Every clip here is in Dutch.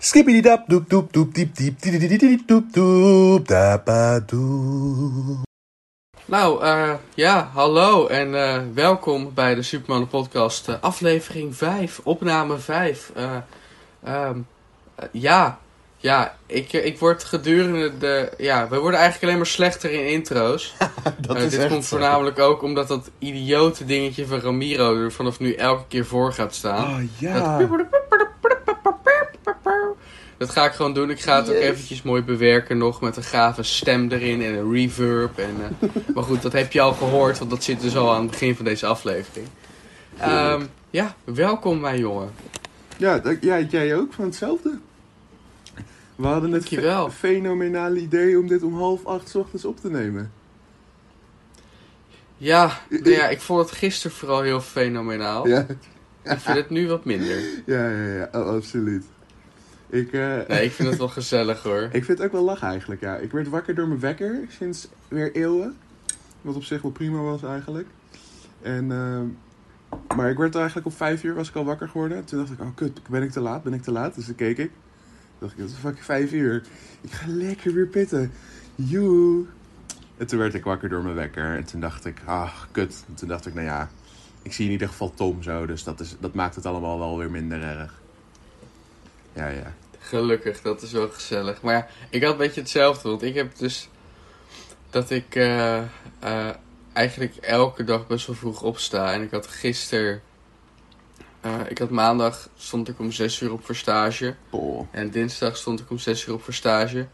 Skippity dap doep doep doep diep diep diep diep diep doep doep dapa doep. Nou, eh, ja, hallo en eh, welkom bij de Superman Podcast, eh, aflevering 5, opname 5. Eh, ehm, eh, ja, ja, ik, ik word gedurende de. Ja, we worden eigenlijk alleen maar slechter in intro's. Dat is dit echt komt zo. voornamelijk ook omdat dat idiote dingetje van Ramiro er vanaf nu elke keer voor gaat staan. Oh ja. Dat ga ik gewoon doen. Ik ga het ook eventjes mooi bewerken nog met een gave stem erin en een reverb. En, eh, maar goed, dat heb je al gehoord, want dat zit dus al aan het begin van deze aflevering. Ehm, ja, welkom mijn jongen. Ja, dat- ja, jij ook van hetzelfde. We hadden het Dankjewel. fe- fenomenale idee om dit om half acht 's ochtends op te nemen. Ja, nou ja, ik vond het gisteren vooral heel fenomenaal. Ja, Ik vind het nu wat minder. ja, ja, ja oh, absoluut. Ik, eh, Nee, ik vind het wel gezellig hoor. ik vind het ook wel lachen eigenlijk, ja. Ik werd wakker door mijn wekker sinds weer eeuwen. Wat op zich wel prima was eigenlijk. En, ehm, maar ik werd eigenlijk om vijf uur was ik al wakker geworden. Toen dacht ik, oh kut, ben ik te laat? Ben ik te laat? Dus toen keek ik. Toen dacht ik, het is fucking vijf uur. Ik ga lekker weer pitten. Joe. En toen werd ik wakker door mijn wekker. En toen dacht ik, ah, kut. En toen dacht ik, nou ja, ik zie in ieder geval Tom zo. Dus dat, is, dat maakt het allemaal wel weer minder erg. Ja, ja. Gelukkig, dat is wel gezellig. Maar ja, ik had een beetje hetzelfde. Want ik heb dus dat ik eh, eh, eigenlijk elke dag best wel vroeg opsta. En ik had gisteren, eh, ik had maandag stond ik om 6 uur op voor stage. En dinsdag stond ik om 6 uur op voor stage.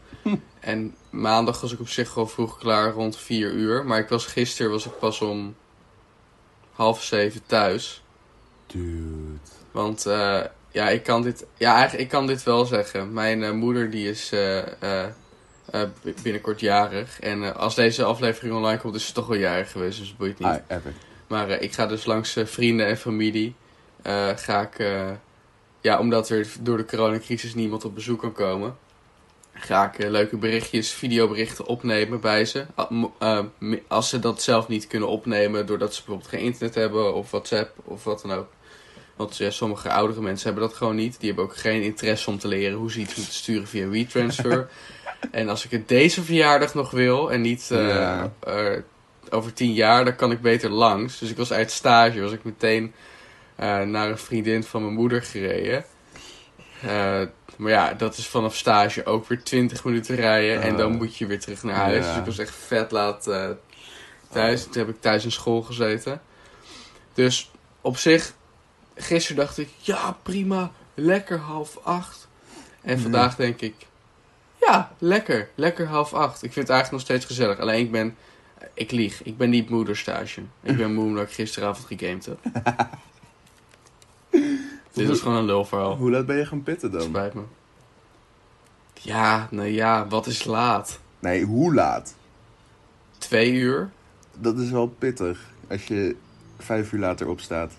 En maandag was ik op zich wel vroeg klaar, rond 4 uur. Maar ik was gisteren was ik pas om half zeven thuis. Dude. Want eh, ja, ik kan dit, ja, eigenlijk, ik kan dit wel zeggen. Mijn eh, moeder die is eh, eh, binnenkort jarig. En als deze aflevering online komt, is ze toch wel jarig geweest. Dus het boeit niet. Ah. Maar ik ga dus langs vrienden en familie. ga ik, ja, omdat er door de coronacrisis niemand op bezoek kan komen. Ga ik leuke berichtjes, videoberichten opnemen bij ze. Als ze dat zelf niet kunnen opnemen doordat ze bijvoorbeeld geen internet hebben of WhatsApp of wat dan ook. Want ja, sommige oudere mensen hebben dat gewoon niet. Die hebben ook geen interesse om te leren hoe ze iets moeten sturen via WeTransfer. en als ik het deze verjaardag nog wil en niet eh, Ja. eh, over tien jaar, dan kan ik beter langs. Dus ik was uit stage, was ik meteen eh, naar een vriendin van mijn moeder gereden. Maar ja, dat is vanaf stage ook weer 20 minuten rijden. En dan Oh. moet je weer terug naar huis. Ja. Dus ik was echt vet laat thuis. Toen heb ik thuis in school gezeten. Dus op zich, gisteren dacht ik, ja prima, lekker half acht. En Mhm. vandaag denk ik, ja, lekker, lekker half acht. Ik vind het eigenlijk nog steeds gezellig. Alleen ik ben, ik lieg, ik ben niet moederstage. Ik ben moe omdat ik gisteravond gegamed heb. Dit is gewoon een lulverhaal. Hoe laat ben je gaan pitten dan? spijt me. Ja, nou ja, wat is laat? Nee, hoe laat? Twee uur? Dat is wel pittig. Als je vijf uur later opstaat.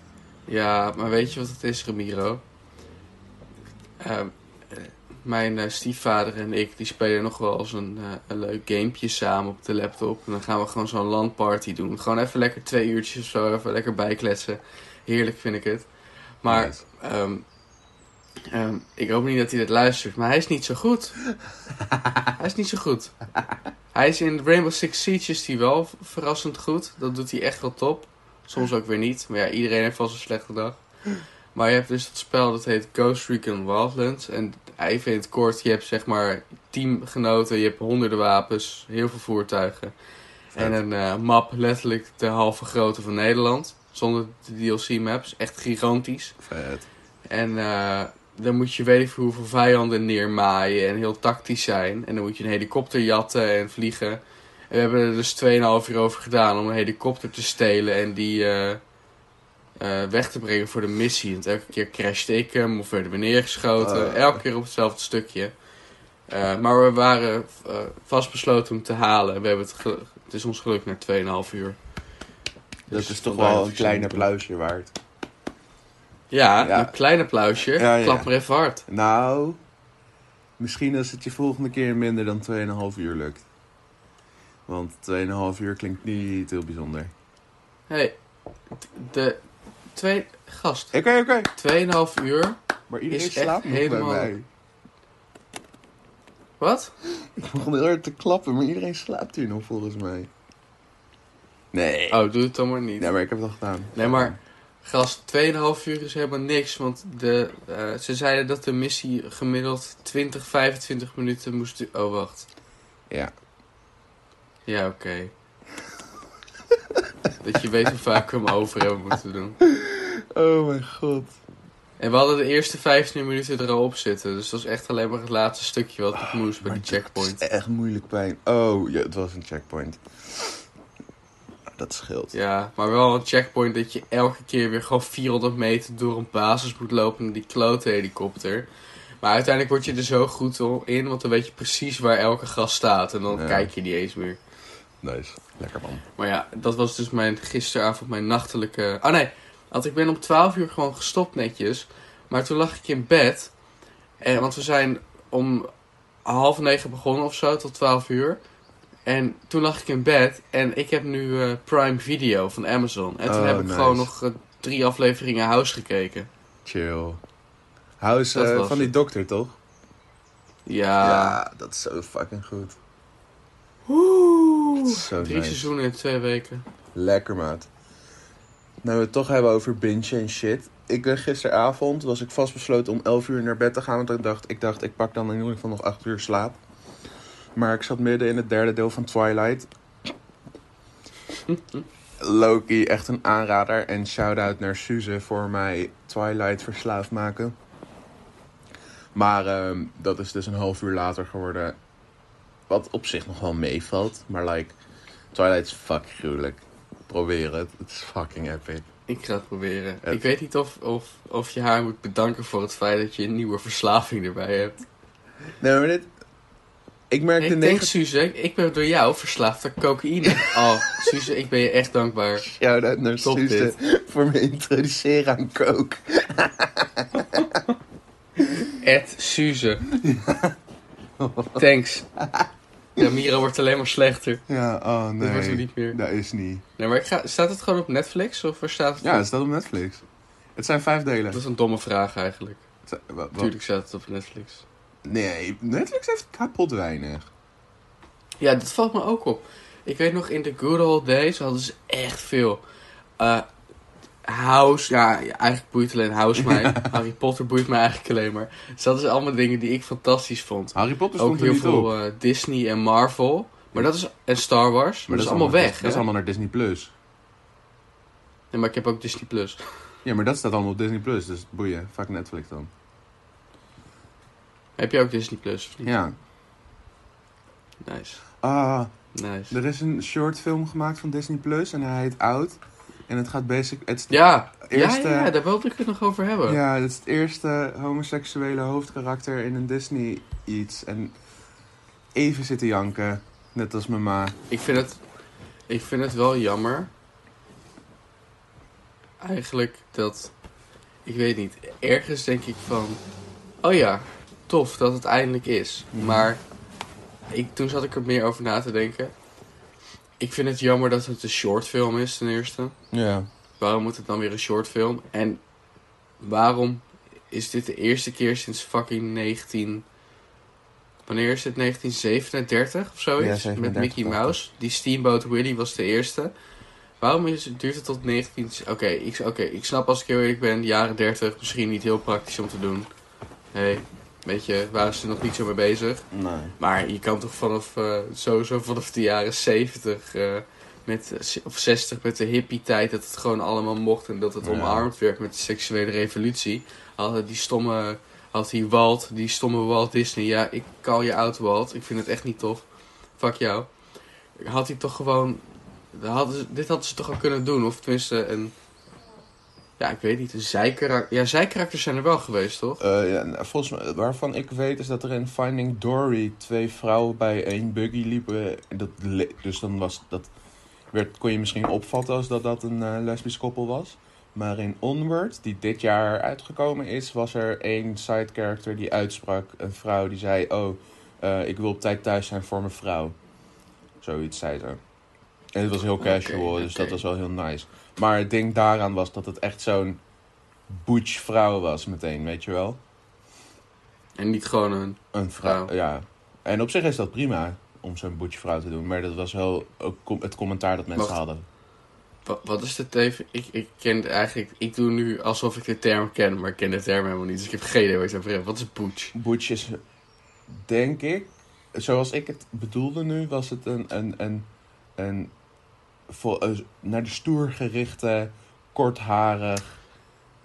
Ja, maar weet je wat het is, Ramiro? Ehm, eh, mijn eh, stiefvader en ik, die spelen nog wel eens een, eh, een leuk gamepje samen op de laptop. En dan gaan we gewoon zo'n landparty doen. Gewoon even lekker twee uurtjes of zo, even lekker bijkletsen. Heerlijk vind ik het. Maar Nice. ehm, ehm, ik hoop niet dat hij dit luistert, maar hij is niet zo goed. hij is niet zo goed. Hij is in Rainbow Six Siege is hij wel verrassend goed. Dat doet hij echt wel top. Soms ook weer niet. Maar ja, iedereen heeft wel zijn slechte dag. Maar je hebt dus dat spel dat heet Ghost Recon Wildlands. En even in het kort, je hebt zeg maar teamgenoten, je hebt honderden wapens, heel veel voertuigen. En een eh, map letterlijk de halve grootte van Nederland. Zonder de DLC maps. Echt gigantisch. Vet. En eh, dan moet je veel hoeveel vijanden neermaaien en heel tactisch zijn. En dan moet je een helikopter jatten en vliegen. We hebben er dus 2,5 uur over gedaan om een helikopter te stelen en die eh, eh, weg te brengen voor de missie. Want elke keer crashte ik hem of werden we neergeschoten. Oh. Elke keer op hetzelfde stukje. Eh, maar we waren vastbesloten om te halen. We hebben het, het is ons gelukt na 2,5 uur. Dat Dus is toch wel een klein applausje waard. Ja, Ja. een klein applausje. Ja, ja. Klap maar even hard. Nou, misschien als het je volgende keer minder dan 2,5 uur lukt. Want 2,5 uur klinkt niet heel bijzonder. hey, de twee... Gast. Oké, oké. 2,5 uur. Maar iedereen slaapt nog helemaal- bij mij. Wat? Ik begon heel hard te klappen, maar iedereen slaapt hier nog volgens mij. Nee. Oh, doe het dan maar niet. Ja, maar ik heb het al gedaan. Nee, maar gast, 2,5 uur is helemaal niks. Want de, eh, ze zeiden dat de missie gemiddeld 20, 25 minuten moest Oh, wacht. Ja. Ja, oké. dat je weet hoe vaak we hem over hebben moeten doen. Oh mijn god. En we hadden de eerste 15 minuten er al op zitten. Dus dat was echt alleen maar het laatste stukje wat ik moest bij de checkpoint. Het is echt moeilijk pijn. Oh, ja, het was een checkpoint. Dat scheelt. Ja, maar wel een checkpoint dat je elke keer weer gewoon 400 meter door een basis moet lopen in die klote helikopter. Maar uiteindelijk word je er zo goed in, want dan weet je precies waar elke gast staat. En dan Ja. kijk je niet eens meer. Nice. Lekker man. Maar ja, dat was dus mijn gisteravond, mijn nachtelijke... Oh nee, want ik ben om 12 uur gewoon gestopt netjes. Maar toen lag ik in bed. En, want we zijn om half negen begonnen of zo, tot 12 uur. En toen lag ik in bed en ik heb nu eh, Prime Video van Amazon. En toen Oh, heb ik nice. gewoon nog eh, drie afleveringen House gekeken. Chill. House eh, van die dokter, toch? Ja, dat is zo fucking goed. Oeh, Zo drie nice. seizoenen in twee weken. Lekker, maat. Nou, we het toch hebben over binge en shit. Ik ben gisteravond, was ik vastbesloten om 11 uur naar bed te gaan. Want ik dacht, ik dacht, ik pak dan in ieder geval nog 8 uur slaap. Maar ik zat midden in het derde deel van Twilight. Loki, echt een aanrader. En shout-out naar Suze voor mij Twilight verslaafd maken. Maar ehm, dat is dus een half uur later geworden. Wat op zich nog wel meevalt. Maar like, Twilight is fucking gruwelijk. Probeer het. Het is fucking epic. Ik ga het proberen. Het- Ik weet niet of, of, of je haar moet bedanken voor het feit dat je een nieuwe verslaving erbij hebt. Nee, maar dit... Ik merk de Ik denk, negatieve... Suze, ik ben door jou verslaafd aan cocaïne. Oh, Suze, ik ben je echt dankbaar. Shout-out naar Top Suze voor me introduceren aan coke. Ed Suze. Thanks. Ja, Mira wordt alleen maar slechter. Ja, oh Dat wordt er nee. niet meer. Dat is niet. Nee, maar ik ga, staat het gewoon op Netflix of waar staat het? Ja, op? het staat op Netflix. Het zijn vijf delen. Dat is een domme vraag eigenlijk. Zijn- Natuurlijk staat het op Netflix. Nee, Netflix heeft kapot weinig. Ja, dat valt me ook op. Ik weet nog, in de good old days hadden ze echt veel. Eh, House, ja, ja, eigenlijk boeit alleen House mij. Harry Potter boeit mij eigenlijk alleen maar. Dus dat is allemaal dingen die ik fantastisch vond. Harry Potter Ook heel veel eh, Disney en Marvel. Maar dat is, en Star Wars. Maar, dat is allemaal weg. Dat is allemaal naar Disney+. Plus. Nee, maar ik heb ook Disney Plus. Ja, maar dat staat allemaal op Disney+. Plus, Dus boeien. Fuck Netflix dan. Heb je ook Disney Plus of niet? Ja. Nice. Ah, Nice. er is een short film gemaakt van Disney+. Plus En hij heet Out. En het gaat basic... Het is Ja, Eerste- ja, ja, daar wilde ik het nog over hebben. Ja, het is het eerste homoseksuele hoofdkarakter in een Disney iets. En even zitten janken, net als mijn ma. Ik vind het, ik vind het wel jammer. Eigenlijk dat, ik weet niet, ergens denk ik van, oh ja, tof dat het eindelijk is. Mhm. Maar ik, toen zat ik er meer over na te denken. Ik vind het jammer dat het een shortfilm is ten eerste. Ja. Waarom moet het dan weer een shortfilm? En waarom is dit de eerste keer sinds fucking 19... Wanneer is het? 1937 of zoiets? Ja, Met 37, Mickey dacht ik. Mouse. Die Steamboat Willie was de eerste. Waarom is, het- duurt het tot 19... Oké, ik, oké, ik snap als ik heel eerlijk ben, jaren 30 misschien niet heel praktisch om te doen. hey, weet je, waren ze nog niet zo mee bezig. Nee. Maar je kan toch vanaf, eh, sowieso vanaf de jaren 70 eh, met, of 60 met de hippie-tijd dat het gewoon allemaal mocht en dat het Ja. omarmd werd met de seksuele revolutie. Hadden die stomme, had die Walt, die stomme Walt Disney. Ja, ik call je out Walt, ik vind het echt niet tof. Fuck jou. Had hij toch gewoon, hadden, ze- dit hadden ze toch al kunnen doen, of tenminste een, ja ik weet niet, een zijkarakter. Ja, zijkarakters zijn er wel geweest toch? Eh, ja, nou, volgens mij, waarvan ik weet is dat er in Finding Dory twee vrouwen bij één buggy liepen. En Dat, dus dan was dat, werd, kon je misschien opvatten als dat dat een eh, lesbisch koppel was. Maar in Onward, die dit jaar uitgekomen is, was er één side character die uitsprak. Een vrouw die zei, oh, eh, ik wil op tijd thuis zijn voor mijn vrouw. Zoiets zei ze. En het was heel casual, dus dat was wel heel nice. Maar het ding daaraan was dat het echt zo'n butch vrouw was meteen, weet je wel? En niet gewoon een, Een vrouw, Vrouw. ja. En op zich is dat prima om zo'n boetje vrouw te doen. Maar dat was wel ook het commentaar dat mensen Wacht. hadden. Wat, wat is de teven? Ik, ik ken het eigenlijk. Ik doe nu alsof ik de term ken, maar ik ken de term helemaal niet. Dus ik heb geen idee waar je het over hebt. Wat is butch? Butch is, denk ik, zoals ik het bedoelde nu, was het een, een, een, een naar de stoer gerichte, kortharig,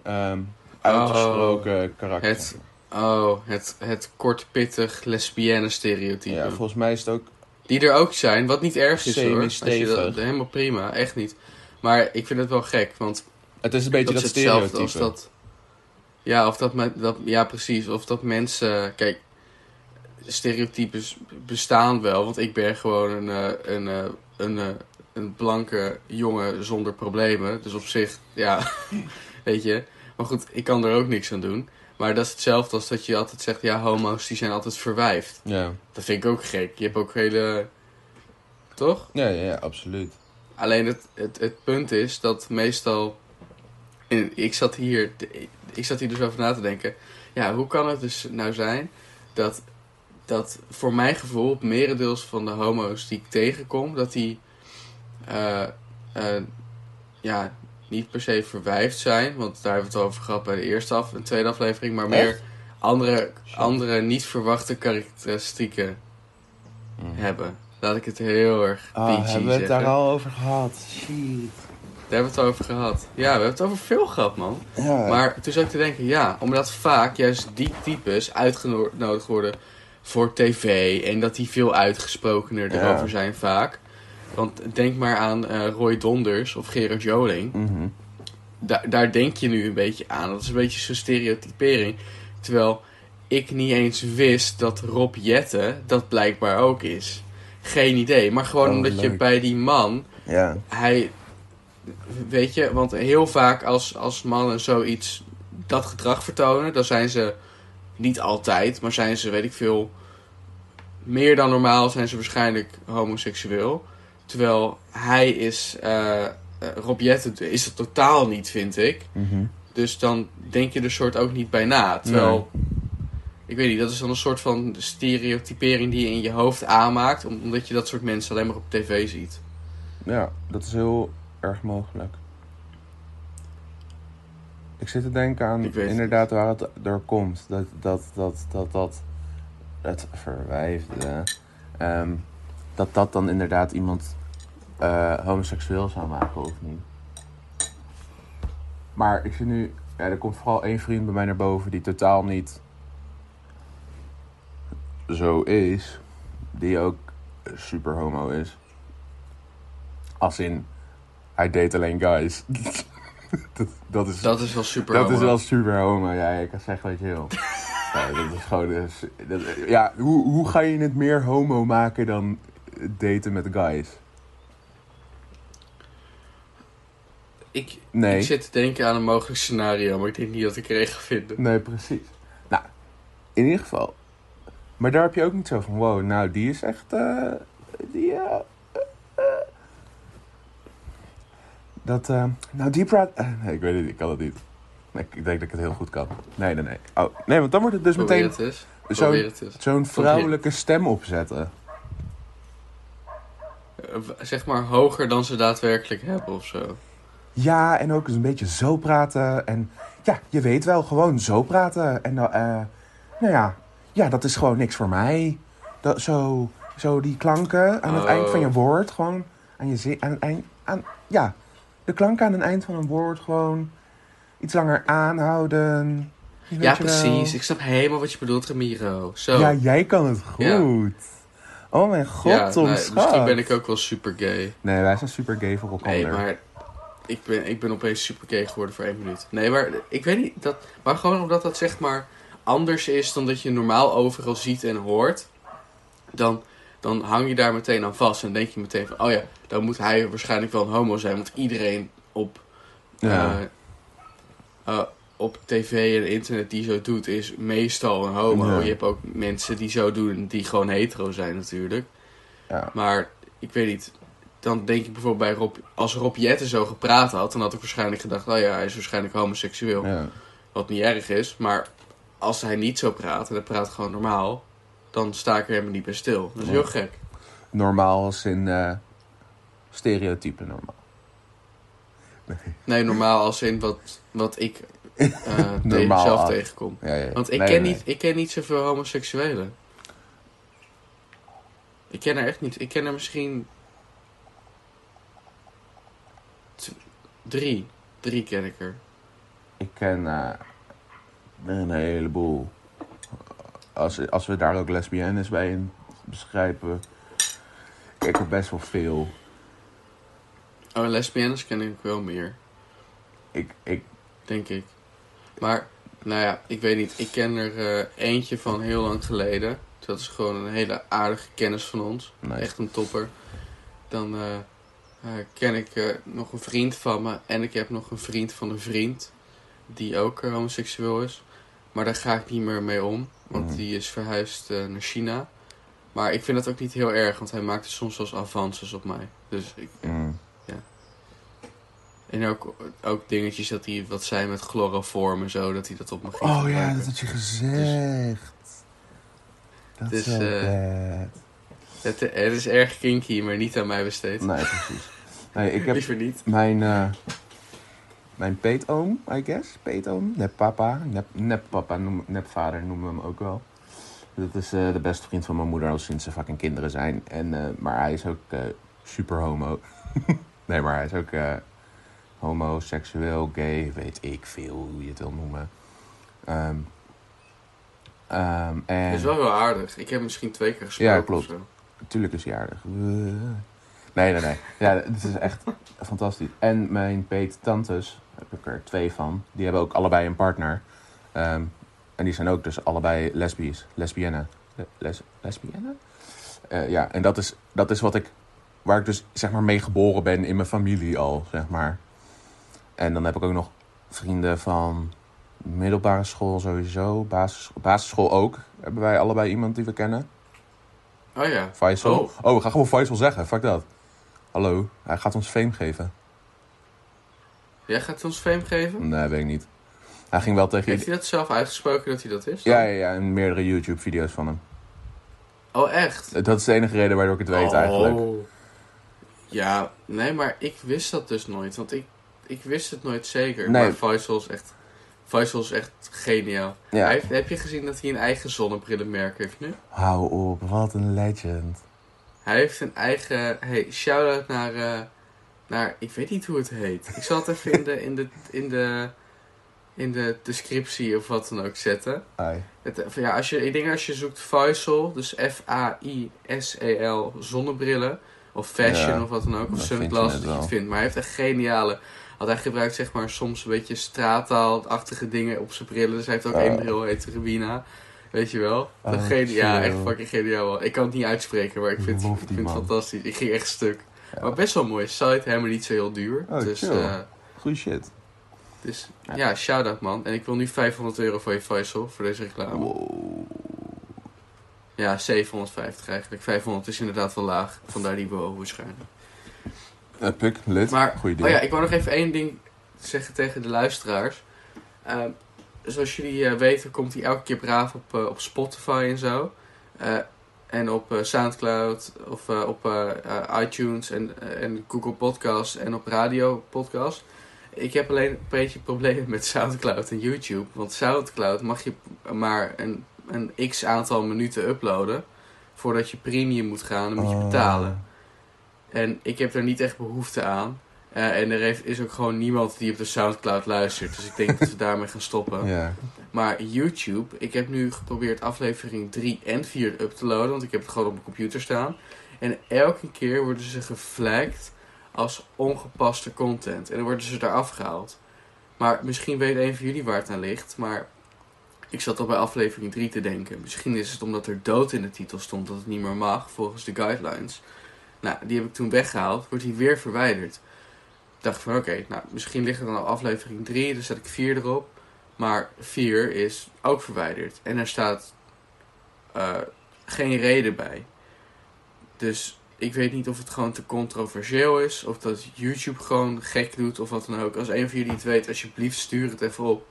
ehm, uitgesproken karakter. Het, oh, het, het kort pittig lesbienne stereotype. ja, volgens mij is het ook Die er ook zijn, wat niet erg is hoor. Als je dat, helemaal prima, echt niet. Maar ik vind het wel gek, want Het is een beetje dat dat, stereotype. als dat. Ja, of dat, dat. Ja, precies. Of dat mensen. Kijk, stereotypes bestaan wel. Want ik ben gewoon een, eh, een, eh, een, eh, een blanke jongen zonder problemen. Dus op zich, ja, weet je. Maar goed, ik kan er ook niks aan doen. Maar dat is hetzelfde als dat je altijd zegt: ja, homo's die zijn altijd verwijfd. Ja. Dat vind ik ook gek. Je hebt ook hele. Toch? Ja, ja, ja, absoluut. Alleen het, het, het punt is dat meestal. En ik zat hier. Ik zat hier dus over na te denken. Ja, hoe kan het dus nou zijn dat. Dat voor mijn gevoel, merendeels van de homo's die ik tegenkom, dat die. Eh, eh, ja, niet per se verwijfd zijn. Want daar hebben we het over gehad bij de eerste af en tweede aflevering. Maar meer andere, andere niet verwachte karakteristieken Mm. hebben. Laat ik het heel erg PG Ah, hebben we het zeggen. daar al over gehad? Shit. Daar hebben we het over gehad. Ja, we hebben het over veel gehad, man. Ja. Maar toen zat ik te denken, ja, omdat vaak juist die types uitgenodigd worden voor tv en dat die veel uitgesprokener Ja. erover zijn vaak. Want denk maar aan eh, Roy Donders of Gerard Joling. Mhm. Da- daar denk je nu een beetje aan. Dat is een beetje zo'n stereotypering. Terwijl ik niet eens wist dat Rob Jette dat blijkbaar ook is. Geen idee. Maar gewoon Oh, omdat je bij die man Ja. hij, weet je, want heel vaak als, als mannen zoiets, dat gedrag vertonen, dan zijn ze niet altijd, maar zijn ze, weet ik veel, meer dan normaal zijn ze waarschijnlijk homoseksueel. Terwijl hij is, eh, Rob Jetten is het totaal niet, vind ik. Mhm. Dus dan denk je er soort ook niet bij na. Terwijl, ik weet niet, dat is dan een soort van stereotypering die je in je hoofd aanmaakt, om- omdat je dat soort mensen alleen maar op tv ziet. Ja, dat is heel erg mogelijk. Ik zit te denken aan inderdaad waar het door komt. Dat dat, dat, dat, dat het verwijfde. ehm, dat dat dan inderdaad iemand eh, homoseksueel zou maken of niet. Maar ik zie nu, ja, er komt vooral één vriend bij mij naar boven die totaal niet zo is. Die ook super homo is. Als in, hij date alleen guys. dat, dat is, dat, Dat is wel super is homo. wel super homo. Ja, je kan zeggen wat je wil. ja, dat is gewoon... dus- dat- ja, hoe, hoe ga je het meer homo maken dan daten met guys? Ik, Nee. ik zit te denken aan een mogelijk scenario, maar ik denk niet dat ik er een ga vinden. Nee, precies. Nou, in ieder geval. Maar daar heb je ook niet zo van, wow, nou, die is echt, eh, die, eh. dat, nou, die praat, nee, ik weet het, ik kan het niet. Nee, ik, denk dat ik het heel goed kan. Nee, nee, nee. Oh, nee, want dan wordt het dus Probeer meteen zo'n Probeer het eens. zo'n vrouwelijke stem opzetten. Zeg maar hoger dan ze daadwerkelijk hebben of zo. Ja, en ook eens een beetje zo praten. En ja, je weet wel, gewoon zo praten. En eh, nou ja, ja, dat is gewoon niks voor mij. Dat, zo, zo die klanken aan het Oh. eind van je woord, gewoon aan je zin, aan het eind, aan, ja, de klanken aan het eind van een woord gewoon iets langer aanhouden. Ja, wel. precies. Ik snap helemaal wat je bedoelt, Ramiro. Zo. Ja, jij kan het goed. Ja. Oh mijn god, Ja, Tom nou. Misschien ben ik ook wel super gay. Nee, wij zijn super gay voor elkaar. Nee, maar ik ben, ik ben opeens super gay geworden voor één minuut. Nee, maar ik weet niet. Dat, maar gewoon omdat dat zeg maar anders is dan dat je normaal overal ziet en hoort. Dan, dan hang je daar meteen aan vast. En denk je meteen van, oh ja, dan moet hij waarschijnlijk wel een homo zijn. Want iedereen op, Ja. eh, eh, op tv en internet die zo doet, is meestal een homo. Ja. Je hebt ook mensen die zo doen, die gewoon hetero zijn natuurlijk. ja. Maar ik weet niet. Dan denk ik bijvoorbeeld bij Rob... Als Rob Jetten zo gepraat had, dan had ik waarschijnlijk gedacht... Oh ja, hij is waarschijnlijk homoseksueel. ja. Wat niet erg is. Maar als hij niet zo praat en hij praat gewoon normaal... dan sta ik er helemaal niet bij stil. Dat is Ja. heel gek. Normaal als in eh stereotype normaal. Nee, normaal als in wat, wat ik Normaal zelf af. tegenkom. Ja, ja. Want ik, Nee, ken nee. Niet, ik ken niet zoveel homoseksuelen. Ik ken er echt niet. Ik ken er misschien... Drie. Drie ken ik er. Ik ken eh, een heleboel. Als, als we daar ook lesbiennes bij in beschrijven. Ik heb best wel veel. Oh, lesbiennes ken ik wel meer. Ik, ik, denk ik. Maar, nou ja, ik weet niet. Ik ken er eh, eentje van heel lang geleden. Dat is gewoon een hele aardige kennis van ons. Echt een topper. Dan eh, ken ik eh, nog een vriend van me. En ik heb nog een vriend van een vriend. Die ook eh, homoseksueel is. Maar daar ga ik niet meer mee om. Want Mhm. die is verhuisd eh, naar China. Maar ik vind dat ook niet heel erg. Want hij maakte soms eens avances op mij. Dus ik, Mm. en ook, ook dingetjes dat hij wat zei met chloroform en zo, dat hij dat op me ging Oh ja, dat had je gezegd. Dat Dus, is wel eh, bad. Het, het is erg kinky, maar niet aan mij besteed. Nee, precies. Nee, ik heb Liever niet. mijn, eh mijn peetoom, I guess. Peetoom, neppapa, nep, neppapa, noem, nepvader noemen we hem ook wel. Dat is eh, de beste vriend van mijn moeder al sinds ze fucking kinderen zijn. En, eh, maar hij is ook super homo. nee, maar hij is ook homoseksueel, gay, weet ik veel hoe je het wil noemen. En... Het is wel heel aardig. Ik heb misschien twee keer gesproken Ja, klopt. Natuurlijk is. Eh. Nee, nee, nee. Ja, het is echt fantastisch. En mijn peet-tantes, heb ik er twee van, die hebben ook allebei een partner. Ehm, en die zijn ook dus allebei lesbisch, lesbienne. Le- Les, lesbienne? Eh, ja, en dat is, dat is wat ik, waar ik dus zeg maar mee geboren ben in mijn familie al, zeg maar. En dan heb ik ook nog vrienden van middelbare school sowieso, basis, basisschool ook. Hebben wij allebei iemand die we kennen. Oh ja. Faisal. Oh. Oh. we gaan gewoon Faisal zeggen. Fuck dat. Hallo, hij gaat ons fame geven. Jij gaat ons fame geven? Nee, weet ik niet. Hij ging wel tegen... Heeft hij dat zelf uitgesproken dat hij dat is? Ja, ja, ja, in meerdere YouTube-video's van hem. Oh, echt? Dat is de enige reden waardoor ik het weet oh. eigenlijk. Ja, nee, maar ik wist dat dus nooit. Want ik, ik wist het nooit zeker. Nee. Maar Faisal is echt, Faisal is echt geniaal. Ja. Hij heeft, heb je gezien dat hij een eigen zonnebrillenmerk heeft nu? Hou op, wat een legend. Hij heeft een eigen... Hey, shout-out naar, eh, naar... Ik weet niet hoe het heet. Ik zal het even in de, in de, in de, in de descriptie of wat dan ook zetten. Het, ja, als je, ik denk als je zoekt Faisal, dus F-A-I-S-E-L, zonnebrillen, of fashion Ja, of wat dan ook, of sunglasses, dat je het vindt. Maar hij heeft echt geniale... Want hij gebruikt zeg maar soms een beetje straattaalachtige dingen op zijn brillen. Dus hij heeft ook Oh. één bril, heet Rubina. Weet je wel? Dat Oh, geni- ja, echt fucking geniaal. man. Ik kan het niet uitspreken, maar ik vind, ik vind het fantastisch. Ik ging echt stuk. Ja. Maar best wel mooi site, helemaal niet zo heel duur. Oh, dus, eh, Goeie shit. dus Ja. ja, shout-out man. En ik wil nu 500 euro voor je Faisal, voor deze reclame. Wow. Ja, 750 eigenlijk. 500 is inderdaad wel laag. Vandaar die wow waarschijnlijk. Lid. Maar, Goeie oh ding. ja, ik wou nog even één ding zeggen tegen de luisteraars. Ehm, zoals jullie eh, weten komt hij elke keer braaf op, eh, op Spotify en zo. Eh, en op eh, Soundcloud of eh, op eh, eh, iTunes en, eh, en Google Podcast en op Radio Podcast. Ik heb alleen een beetje problemen met Soundcloud en YouTube. Want Soundcloud mag je maar een, een x aantal minuten uploaden. Voordat je premium moet gaan, dan moet je Oh. betalen. En ik heb daar niet echt behoefte aan. Eh, en er heeft, is ook gewoon niemand die op de Soundcloud luistert. Dus ik denk dat we daarmee gaan stoppen. Ja. Maar YouTube, ik heb nu geprobeerd aflevering 3 en 4 up te loaden. Want ik heb het gewoon op mijn computer staan. En elke keer worden ze geflagged als ongepaste content. En dan worden ze daar afgehaald. Maar misschien weet een van jullie waar het aan ligt. Maar ik zat al bij aflevering 3 te denken. Misschien is het omdat er dood in de titel stond dat het niet meer mag volgens de guidelines. Nou, die heb ik toen weggehaald. Wordt die weer verwijderd. Ik dacht van oké, nou misschien ligt het dan op aflevering 3. Dan zet ik 4 erop. Maar 4 is ook verwijderd. En er staat eh, geen reden bij. Dus ik weet niet of het gewoon te controversieel is. Of dat YouTube gewoon gek doet of wat dan ook. Als een van jullie het weet, alsjeblieft stuur het even op.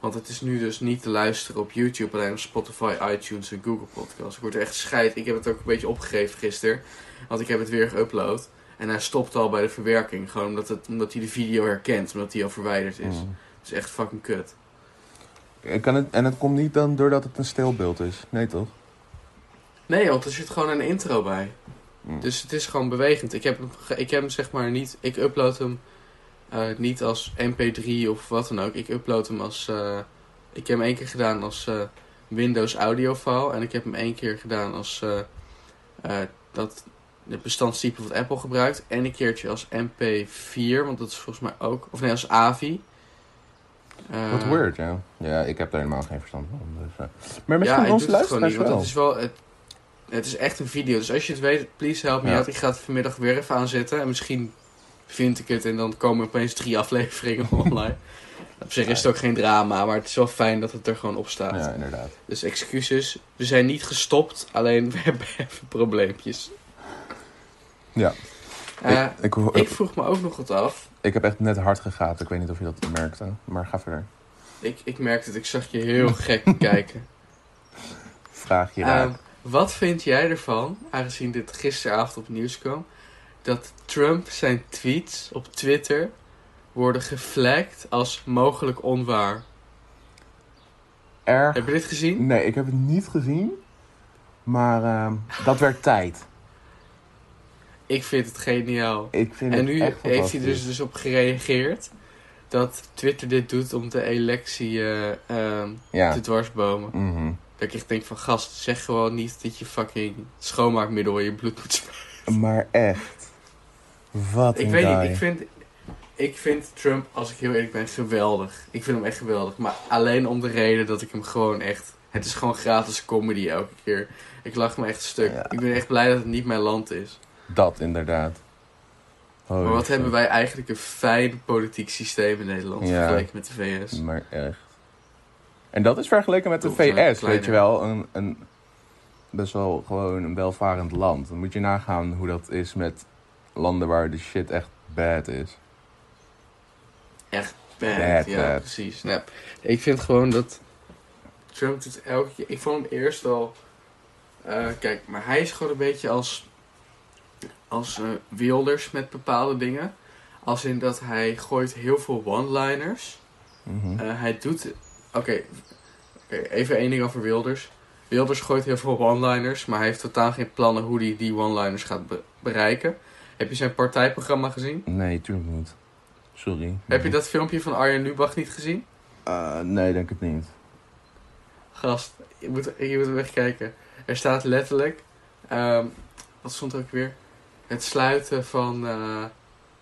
Want het is nu dus niet te luisteren op YouTube, alleen op Spotify, iTunes en Google Podcasts. Ik word er echt scheid. Ik heb het ook een beetje opgegeven gisteren. Want ik heb het weer geüpload. En hij stopt al bij de verwerking. Gewoon omdat, het, omdat hij de video herkent. Omdat hij al verwijderd is. Mm. Het is echt fucking kut. En Kan het, en het komt niet dan doordat het een stilbeeld is? Nee, toch? Nee, want er zit gewoon een intro bij. Mm. Dus het is gewoon bewegend. Ik heb hem, ik heb hem zeg maar niet... Ik upload hem eh, niet als mp3 of wat dan ook. Ik upload hem als... eh, ik heb hem één keer gedaan als eh, Windows audio file. En ik heb hem één keer gedaan als... dat het bestandstype wat Apple gebruikt. En een keertje als mp4. Want dat is volgens mij ook... Of nee, als AVI. Wat weird, ja. Ja, ik heb daar helemaal geen verstand van. Dus. Maar misschien ja, onze luisteraars niet, want wel. het is wel... Het, het is echt een video. Dus als je het weet, please help me Ja. out. Ik ga het vanmiddag weer even aanzetten. En misschien vind ik het en dan komen opeens drie afleveringen online. Op zich is het ook geen drama, maar het is wel fijn dat het er gewoon op staat. Ja, inderdaad. Dus excuses. We zijn niet gestopt, alleen we hebben even probleempjes. Ja. Eh, ik, ik, ik, ik vroeg me ook nog wat af. heb echt net hard gegaat. Ik weet niet of je dat merkte. Maar ga verder. Ik, ik merkte het, ik zag je heel gek kijken. Vraag je raak. wat vind jij ervan, aangezien dit gisteravond op nieuws kwam, dat Trump zijn tweets op Twitter worden geflagd als mogelijk onwaar? Erg. Heb je dit gezien? Nee, ik heb het niet gezien. Maar ehm, dat werd tijd. Ik vind het geniaal. Ik vind En het nu echt heeft hij dus, dus op gereageerd dat Twitter dit doet om de electie eh, ehm, Ja. te dwarsbomen. Mhm. Dat ik echt denk van gast, zeg gewoon niet dat je fucking schoonmaakmiddel in je bloed moet smeren. Maar echt. Wat Ik weet guy. niet, ik vind, ik vind Trump, als ik heel eerlijk ben, geweldig. Ik vind hem echt geweldig. Maar alleen om de reden dat ik hem gewoon echt... Het is gewoon gratis comedy elke keer. Ik lach me echt stuk. Ja. Ik ben echt blij dat het niet mijn land is. Dat inderdaad. Holy maar wat hebben wij eigenlijk een fijn politiek systeem in Nederland Ja. vergeleken met de VS. Maar echt. En dat is vergeleken met de VS, weet je wel. Een, een best wel gewoon een welvarend land. Dan moet je nagaan hoe dat is met landen waar de shit echt bad is. Bad, Bad, ja, bad. precies. Nou, ik vind gewoon dat Trump het elke keer... Ik vond hem eerst al... eh, kijk, maar hij is gewoon een beetje als... Als eh, Wilders met bepaalde dingen. Als in dat hij gooit heel veel one-liners. Mhm. Eh, hij doet... Oké, oké, even één ding over Wilders. Wilders gooit heel veel one-liners, maar hij heeft totaal geen plannen hoe hij die one-liners gaat be- bereiken. Heb je zijn partijprogramma gezien? Nee, tuurlijk niet. Sorry. Heb je dat filmpje van Arjen Lubach niet gezien? Eh, nee, denk het niet. Gast, je moet, je moet hem echt kijken. Er staat letterlijk... ehm, wat stond er ook weer? Het sluiten van eh,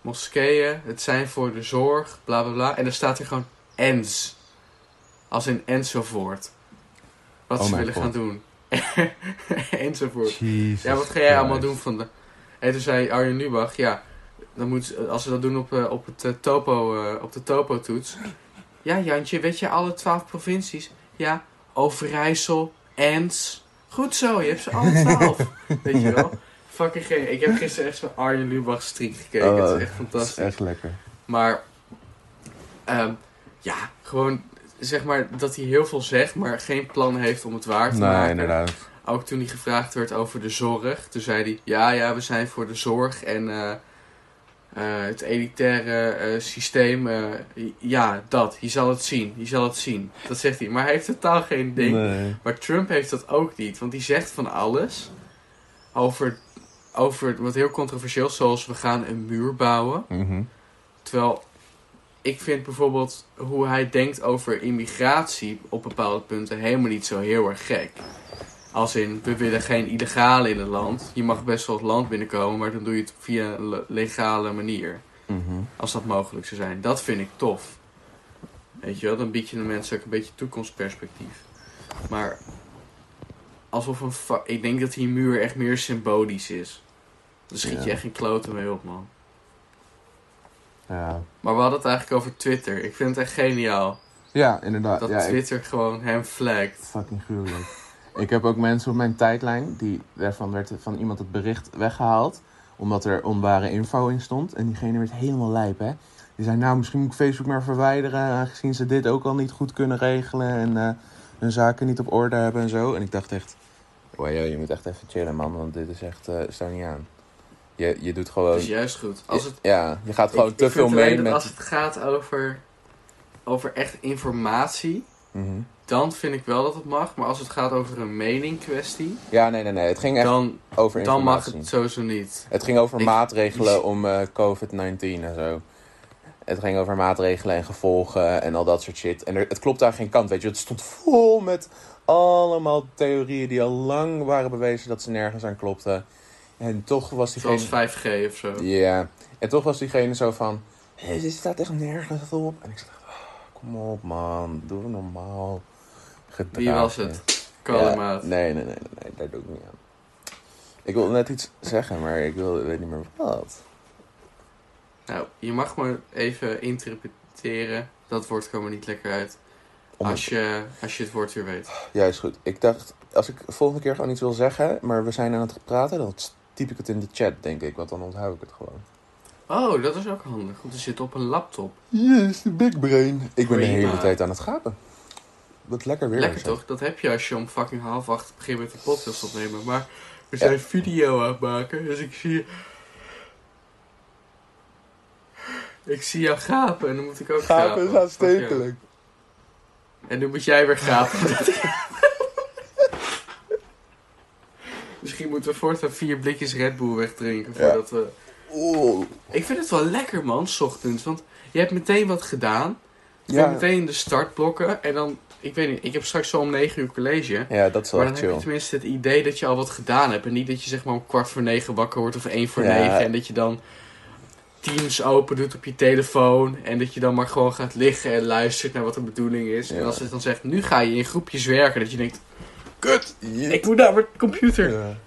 moskeeën, het zijn voor de zorg, bla bla bla. En er staat er gewoon ens. Als in enzovoort. Wat Oh ze willen God. gaan doen. enzovoort. Jesus Ja, wat ga jij allemaal doen van de... En toen zei Arjen Lubach, ja, dan moet, als ze dat doen op, eh, op, het, eh, topo, eh, op de topo-toets. Ja, Jantje, weet je alle twaalf provincies? Ja, Overijssel, Ens. Goed zo, je hebt ze alle twaalf. weet je wel? Fucking geen. Ik heb gisteren echt zo'n Arjen Lubach streak gekeken. Oh, het is echt Dat is fantastisch. echt lekker. Maar, ehm, ja, gewoon, zeg maar, dat hij heel veel zegt, maar geen plan heeft om het waar te Nee, maken. inderdaad. Ook toen hij gevraagd werd over de zorg. Toen zei hij, ja, ja, we zijn voor de zorg en eh, eh, het elitaire eh, systeem. ja, dat. Je zal het zien. Je zal het zien. Dat zegt hij. Maar hij heeft totaal geen ding. Nee. Maar Trump heeft dat ook niet. Want die zegt van alles over, over wat heel controversieel. Zoals we gaan een muur bouwen. Mhm. Terwijl ik vind bijvoorbeeld hoe hij denkt over immigratie op bepaalde punten helemaal niet zo heel erg gek. Als in, we willen geen illegale in het land. Je mag best wel het land binnenkomen, maar dan doe je het via een le- legale manier. Mhm. Als dat mogelijk zou zijn. Dat vind ik tof. Weet je wel, dan bied je de mensen ook een beetje toekomstperspectief. Maar alsof een... Ik denk dat die muur echt meer symbolisch is. Dan schiet je echt geen kloten mee op, man. Ja. Maar we hadden het eigenlijk over Twitter. Ik vind het echt geniaal. ja, inderdaad. Dat ja, ik- Twitter gewoon hem flagt. Fucking gruwelijk. Ik heb ook mensen op mijn tijdlijn, die, daarvan werd van iemand het bericht weggehaald. Omdat er onware info in stond. En diegene werd helemaal lijp, hè. Die zei, nou, misschien moet ik Facebook maar verwijderen, aangezien ze dit ook al niet goed kunnen regelen en eh, hun zaken niet op orde hebben en zo. En ik dacht echt, wow, joh, je moet echt even chillen, man, want dit is echt, eh staat niet aan. Je, je doet gewoon, Dat is juist goed. Als het, ja, je gaat gewoon ik, te ik veel mee met... Als het gaat over, over echt informatie, Mhm. Dan vind ik wel dat het mag. Maar als het gaat over een mening kwestie, Ja, nee, nee, nee, het ging echt dan, over dan mag het sowieso niet. Het ging over Ik- maatregelen om eh, COVID-19 en zo. Het ging over maatregelen en gevolgen en al dat soort shit. En er, het klopt daar geen kant, weet je. Het stond vol met allemaal theorieën die al lang waren bewezen dat ze nergens aan klopten. En toch was diegene... Zoals 5G of zo. Ja, en toch was diegene zo van... Hé, dit staat echt nergens op. En ik dacht, oh, kom op man, doe het normaal. Wie was het? Ja, Kalemaat. nee, nee, nee, nee, nee, daar doe ik niet aan. Ik wilde net iets zeggen, maar ik wil, weet niet meer wat. Nou, je mag me even interpreteren. Dat woord kwam er niet lekker uit. Om- Als je, als je het woord weer weet. Ja, is goed. Ik dacht, als ik volgende keer gewoon iets wil zeggen, maar we zijn aan het praten, dan typ ik het in de chat, denk ik. Want dan onthoud ik het gewoon. Oh, dat is ook handig. Want er zit op een laptop. Yes, big brain. Ik ben de hele tijd aan het gapen. Wat lekker weer. Lekker toch? Dat heb je als je om fucking half acht begint met de podcast opnemen. Maar we zijn video aan het maken. Dus ik zie... Ik zie jou gapen en dan moet ik ook gapen. Gapen is aanstekelijk. En nu moet jij weer gapen. Misschien moeten we voortaan vier blikjes Red Bull wegdrinken Ja. voordat we... Oeh. Ik vind het wel lekker man, s ochtends. Want je hebt meteen wat gedaan. Je Ja. hebt meteen de startblokken. En dan, ik weet niet, ik heb straks zo om 9 uur college. ja, dat is wel Maar dan heb je tenminste het idee dat je al wat gedaan hebt. En niet dat je zeg maar om kwart voor negen wakker wordt of één voor Ja. negen. En dat je dan Teams open doet op je telefoon. En dat je dan maar gewoon gaat liggen en luistert naar wat de bedoeling is. Ja. En als het dan zegt, nu ga je in groepjes werken. Dat je denkt, kut, ik moet naar mijn computer. Ja.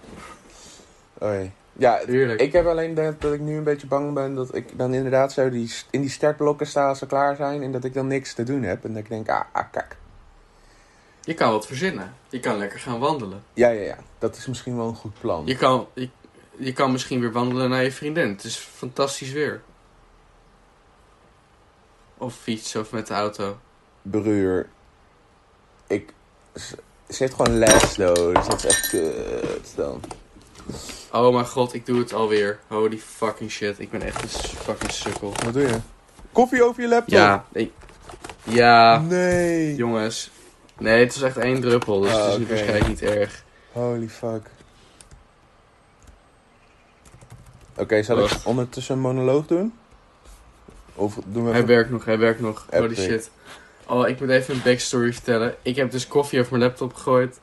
Oei. Ja, Heerlijk. ik heb alleen dat, dat ik nu een beetje bang ben dat ik dan inderdaad zo die, in die startblokken sta als ze klaar zijn. En dat ik dan niks te doen heb. En dat ik denk, ah, ah kak. Je kan wat verzinnen. Je kan lekker gaan wandelen. Ja, ja, ja. Dat is misschien wel een goed plan. Je kan, je, je kan misschien weer wandelen naar je vriendin. Het is fantastisch weer. Of fietsen of met de auto. Bruur. Ik... Ze ze heeft gewoon les, though. Dus dat is echt kut dan. Oh mijn god, ik doe het alweer. Holy fucking shit. Ik ben echt een fucking sukkel. Wat doe je? Koffie over je laptop? Ja, ik, ja, Nee. jongens. Nee, het is echt één druppel, dus het is oké. waarschijnlijk niet erg. Holy fuck. Oké, zal ik ondertussen een monoloog doen? Of doen we Hij even... werkt nog, hij werkt nog. Holy shit. Oh, ik moet even een backstory vertellen. Ik heb dus koffie over mijn laptop gegooid.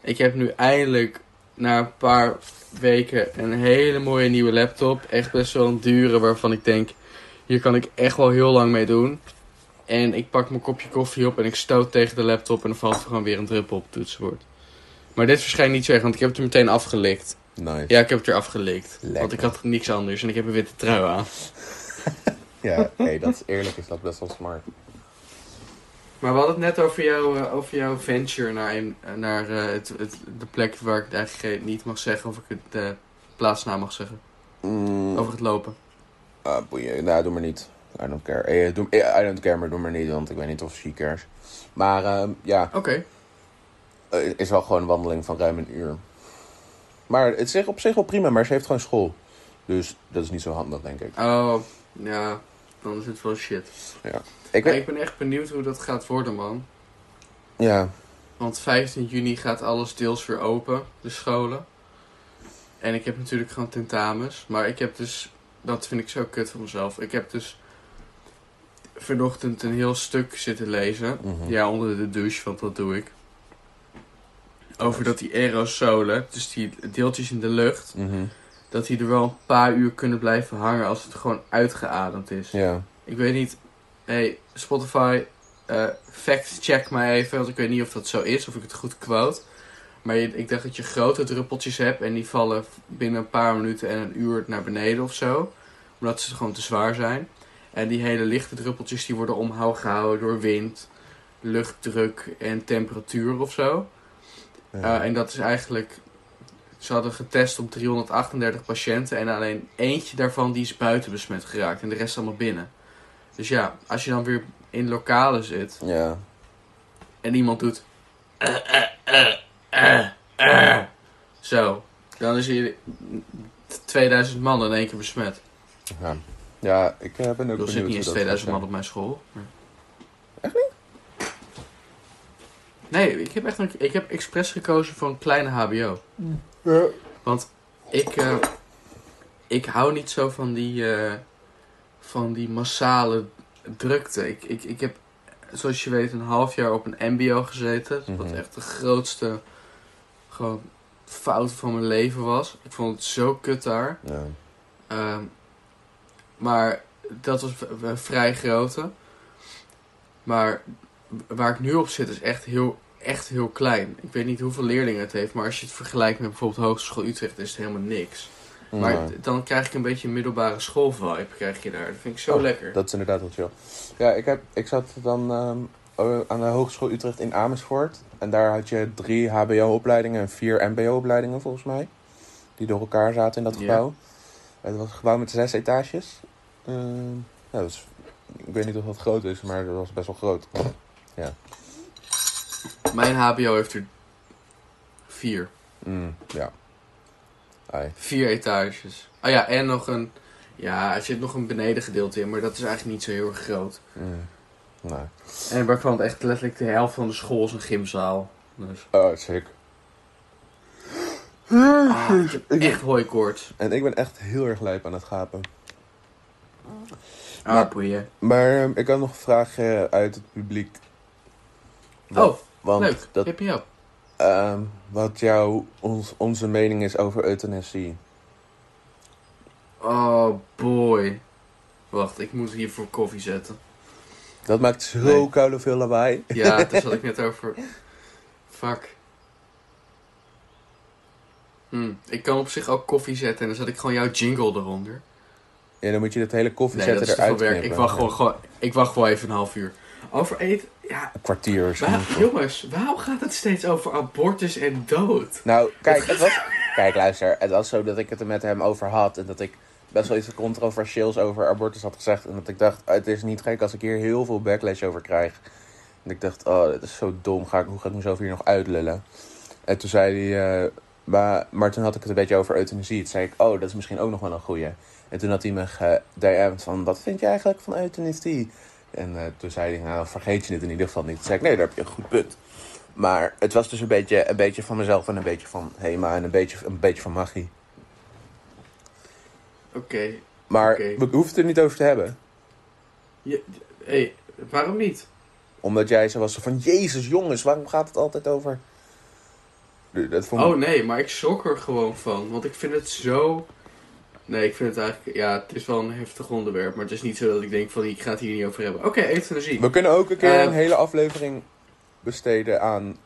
Ik heb nu eindelijk, na een paar weken, een hele mooie nieuwe laptop. Echt best wel een dure, waarvan ik denk, hier kan ik echt wel heel lang mee doen. En ik pak mijn kopje koffie op en ik stoot tegen de laptop en dan valt er gewoon weer een druppel op het toetsenbord. Maar dit waarschijnlijk niet zo erg, want ik heb het er meteen afgelikt. Nice. Ja, ik heb het er afgelikt. Want Lekker. ik had niks anders en ik heb een witte trui aan. Ja, hey, dat is eerlijk is dat best wel smart. Maar we hadden het net over, jou, eh, over jouw venture naar, een, eh, naar eh, het, het, de plek waar ik het eigenlijk niet mag zeggen of ik het de plaatsnaam mag zeggen. Mm, Over het lopen. ah, boeien. Nou, doe maar niet. I don't care. Eh, doe, eh, I don't care, maar doe maar niet, want ik weet niet of she cares. Maar ehm, ja, Oké. eh, is wel gewoon een wandeling van ruim een uur. Maar het is op zich wel prima, maar ze heeft gewoon school. Dus dat is niet zo handig, denk ik. Oh, ja. Dan is het wel shit. Ik Maar weet, ik ben echt benieuwd hoe dat gaat worden, man. ja, Want 15 juni gaat alles deels weer open, de scholen. En ik heb natuurlijk gewoon tentamens. Maar ik heb dus, dat vind ik zo kut van mezelf. Ik heb dus vanochtend een heel stuk zitten lezen. Mhm. Ja, onder de douche, want dat doe ik. Over dat die aerosolen, dus die deeltjes in de lucht, mhm, dat die er wel een paar uur kunnen blijven hangen als het gewoon uitgeademd is. ja. Ik weet niet, hey Spotify, eh, fact check mij even, want ik weet niet of dat zo is, of ik het goed quote. Maar je- ik dacht dat je grote druppeltjes hebt en die vallen binnen een paar minuten en een uur naar beneden of zo. Omdat ze gewoon te zwaar zijn. En die hele lichte druppeltjes die worden omhoog gehouden door wind, luchtdruk en temperatuur of zo. ja. Uh, en dat is eigenlijk. Ze hadden getest op 338 patiënten en alleen eentje daarvan die is buiten besmet geraakt en de rest allemaal binnen. Dus ja, als je dan weer in lokalen zit Ja. en iemand doet. eh, eh, eh, eh, eh, zo, dan is je 2000 man in één keer besmet. Ja, ja ik eh, ben ook Er benieuwd zit niet eens dat 2000 gaat man op mijn school. maar- Echt niet? Nee, ik heb echt een, ik heb expres gekozen voor een kleine HBO. Ja. Want ik, eh, ik hou niet zo van die, eh, van die massale drukte. Ik, ik, ik heb, zoals je weet, een half jaar op een MBO gezeten. Wat Mhm. echt de grootste gewoon, fout van mijn leven was. Ik vond het zo kut daar. Ja. Ehm, maar dat was een vrij grote. Maar waar ik nu op zit is echt heel, echt heel klein. Ik weet niet hoeveel leerlingen het heeft, maar als je het vergelijkt met bijvoorbeeld Hogeschool Utrecht is het helemaal niks. Maar dan krijg ik een beetje een middelbare schoolvibe krijg je daar. Dat vind ik zo Oh, lekker. Dat is inderdaad wel chill. Ja, ik, heb, ik zat dan ehm, eh, aan de Hogeschool Utrecht in Amersfoort. En daar had je drie HBO-opleidingen en vier MBO-opleidingen volgens mij. Die door elkaar zaten in dat gebouw. Het was een gebouw met zes etages. Ehm, ja, dat is, ik weet niet of dat groot is, maar dat was best wel groot. Mijn HBO heeft er vier. Mm, ja. Ai. Vier etages. Oh ja, en nog een... Ja, er zit nog een benedengedeelte in, maar dat is eigenlijk niet zo heel erg groot. Mm. Nee. En waarvan echt letterlijk de helft van de school is een gymzaal. Dus. Oh, sick. Ah, ik heb echt hooikoorts. En ik ben echt heel erg lijp aan het gapen. Ah, Maar- boeien. Maar ehm, ik had nog een vraagje uit het publiek. Oh, Want leuk. dat, Hip je op. ehm, wat jouw, ons, onze mening is over euthanasie. Oh, boy. Wacht, ik moet hier voor koffie zetten. Dat maakt zo Nee. koude veel lawaai. Ja, daar zat ik net over. Fuck. Hm, ik kan op zich ook koffie zetten en dan zet ik gewoon jouw jingle eronder. Ja, dan moet je dat hele koffie Nee, dat zetten eruit werk. Ik wacht, gewoon, gewoon, ik wacht gewoon even een half uur. Over eten? Ja, Een kwartier waar, genoeg. jongens, waarom gaat het steeds over abortus en dood? Nou, kijk, het was, kijk, luister. Het was zo dat ik het er met hem over had. En dat ik best wel iets controversieels over abortus had gezegd. En dat ik dacht, oh, het is niet gek als ik hier heel veel backlash over krijg. En ik dacht, oh, dit is zo dom. Ga ik, hoe ga ik mezelf hier nog uitlullen? En toen zei hij, eh, maar, maar toen had ik het een beetje over euthanasie. Toen zei ik, oh, dat is misschien ook nog wel een goeie. En toen had hij me gedM'd van, wat vind je eigenlijk van euthanasie? En eh, toen zei hij, nou, vergeet je het in ieder geval niet. Toen zei ik, nee, daar heb je een goed punt. Maar het was dus een beetje, een beetje van mezelf en een beetje van Hema en een beetje, een beetje van magie. Oké. Maar we hoeven het er niet over te hebben. Je- hey, waarom niet? Omdat jij zo was van, jezus jongens, waarom gaat het altijd over... Dat vond Oh nee, maar ik schrok er gewoon van. Want ik vind het zo... Nee, ik vind het eigenlijk... Ja, het is wel een heftig onderwerp. Maar het is niet zo dat ik denk van, ik ga het hier niet over hebben. Oké, euthanasie. We kunnen ook een keer Eh, een hele aflevering besteden aan...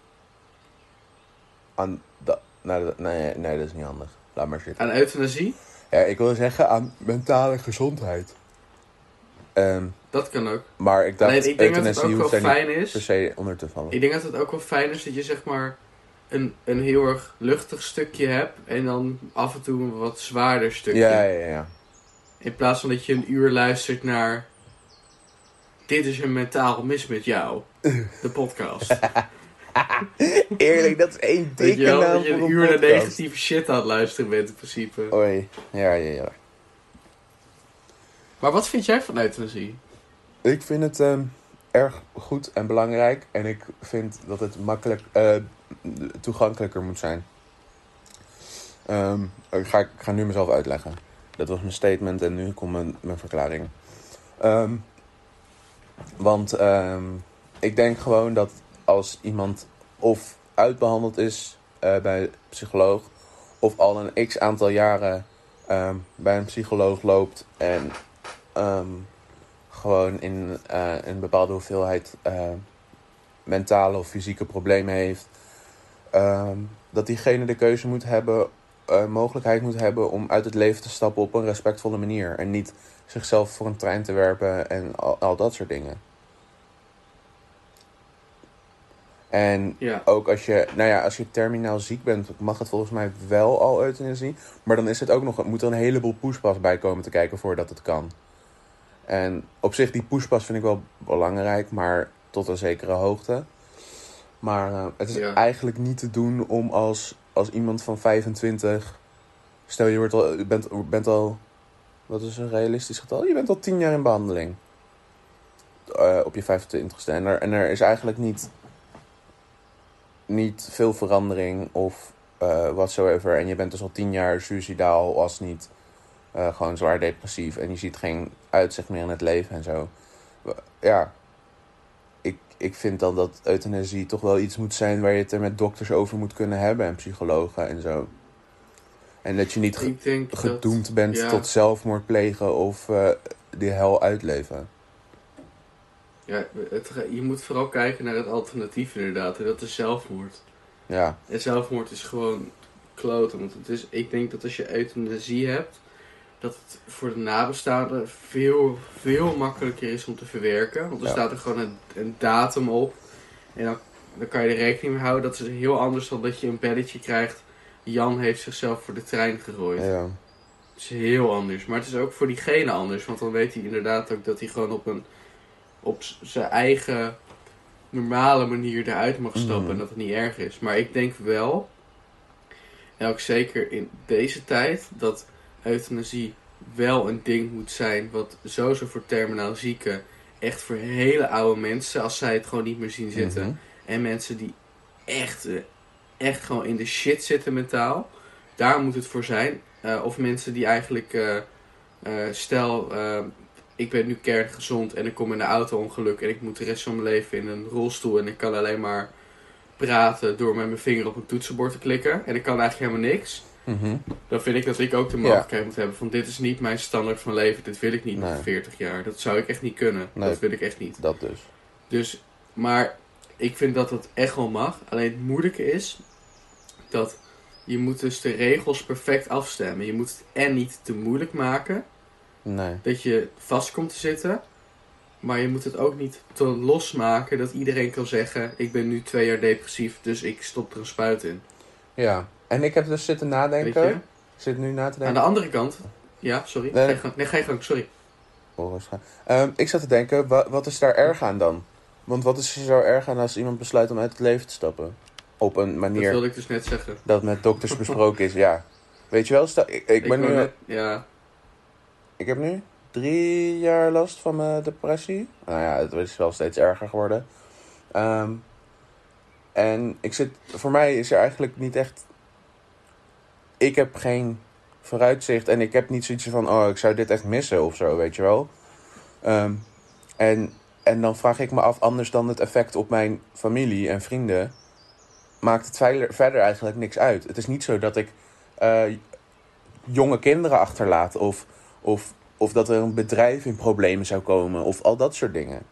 Aan dat... Nee, dat- nee, nee, dat is niet handig. Laat maar zitten. Aan euthanasie? Ja, ik wil zeggen aan mentale gezondheid. Ehm, Dat kan ook. maar ik dacht, Alleen ik denk dat het ook wel fijn per is. se onder te vallen. Ik denk dat het ook wel fijn is dat je zeg maar een, een heel erg luchtig stukje hebt. En dan af en toe een wat zwaarder stukje. Ja, ja, ja. In plaats van dat je een uur luistert naar... Dit is een mentaal mis met jou. De podcast. Eerlijk, dat is één dikke naam Dat je een een uur naar negatieve shit aan het luisteren bent in principe. Oei, ja, ja, ja. Maar wat vind jij van euthanasie? Ik vind het ehm, erg goed en belangrijk. En ik vind dat het makkelijk eh, toegankelijker moet zijn. Ehm, ik, ga, ik ga nu mezelf uitleggen. Dat was mijn statement en nu komt mijn, mijn verklaring. Ehm, want ehm, ik denk gewoon dat als iemand of uitbehandeld is eh, bij een psycholoog... of al een x aantal jaren bij een psycholoog loopt en... gewoon in eh, een bepaalde hoeveelheid eh, mentale of fysieke problemen heeft. Ehm, dat diegene de keuze moet hebben, eh, mogelijkheid moet hebben om uit het leven te stappen op een respectvolle manier. En niet zichzelf voor een trein te werpen en al, al dat soort dingen. En Ja. ook als je, nou ja, als je terminaal ziek bent, mag het volgens mij wel al euthanasie. Maar dan is het ook nog, moet er een heleboel poespas bij komen te kijken voordat het kan. En op zich, die pushpas vind ik wel belangrijk, maar tot een zekere hoogte. Maar eh, het is Ja. eigenlijk niet te doen om als, als iemand van 25... Stel, je wordt al, je bent, bent al... Wat is een realistisch getal? Je bent al 10 jaar in behandeling. Eh, op je 25ste. En er, en er is eigenlijk niet, niet veel verandering of eh whatsoever. En je bent dus al 10 jaar suicidaal, als niet gewoon zwaar depressief. En je ziet geen uitzicht meer in het leven en zo. Ja, ik, vind dan dat euthanasie toch wel iets moet zijn waar je het er met dokters over moet kunnen hebben en psychologen en zo. En dat je niet ge- dat... gedoemd bent ja. tot zelfmoord plegen of eh die hel uitleven. Ja, het, je moet vooral kijken naar het alternatief inderdaad. En dat is zelfmoord. Ja, En zelfmoord is gewoon kloten. Want het is, ik denk dat als je euthanasie hebt, dat het voor de nabestaanden veel, veel makkelijker is om te verwerken. Want er Ja. staat er gewoon een, een datum op. En dan, dan kan je er rekening mee houden. Dat is heel anders dan dat je een belletje krijgt. Jan heeft zichzelf voor de trein gegooid. ja. Het is heel anders. Maar het is ook voor diegene anders. Want dan weet hij inderdaad ook dat hij gewoon op, een, op zijn eigen normale manier eruit mag stappen. Mhm. En dat het niet erg is. Maar ik denk wel, en ook zeker in deze tijd, dat euthanasie wel een ding moet zijn. Wat sowieso voor terminaal zieken, echt voor hele oude mensen, als zij het gewoon niet meer zien zitten. Mhm. En mensen die echt, eh, echt gewoon in de shit zitten mentaal. Daar moet het voor zijn. Eh, of mensen die eigenlijk, eh, stel, ik ben nu kerngezond en ik kom in een auto-ongeluk en ik moet de rest van mijn leven in een rolstoel en ik kan alleen maar praten door met mijn vinger op een toetsenbord te klikken en ik kan eigenlijk helemaal niks. Mhm. Dan vind ik dat ik ook de mogelijkheid moet hebben van dit is niet mijn standaard van leven, dit wil ik niet Nee. nog 40 jaar. Dat zou ik echt niet kunnen. Nee. Dat wil ik echt niet. Dat dus. Dus, maar ik vind dat het echt wel mag. Alleen het moeilijke is dat je moet dus de regels perfect afstemmen. Je moet het en niet te moeilijk maken, Nee. dat je vast komt te zitten. Maar je moet het ook niet te los maken dat iedereen kan zeggen: Ik ben nu twee jaar depressief, dus ik stop er een spuit in. Ja. En ik heb dus zitten nadenken. Ik zit nu na te Aan denken. de andere kant, ja, sorry. Nee. Ga je gang. Nee, ga je gang, sorry. Oh, Ehm, ik zat te denken, wa- wat is daar erg aan dan? Want wat is er zo erg aan als iemand besluit om uit het leven te stappen? Op een Dat manier wilde ik dus net zeggen. dat met dokters besproken is, ja. Weet je wel, sta, ik, ik, ben nu, net- ja, ik heb nu drie jaar last van mijn depressie. Nou ja, het is wel steeds erger geworden. Ehm, en ik zit, voor mij is er eigenlijk niet echt. Ik heb geen vooruitzicht en ik heb niet zoiets van: oh, ik zou dit echt missen of zo, weet je wel. Ehm, en, en dan vraag ik me af, anders dan het effect op mijn familie en vrienden, maakt het verder, eigenlijk niks uit. Het is niet zo dat ik eh, jonge kinderen achterlaat of, of, of dat er een bedrijf in problemen zou komen of al dat soort dingen.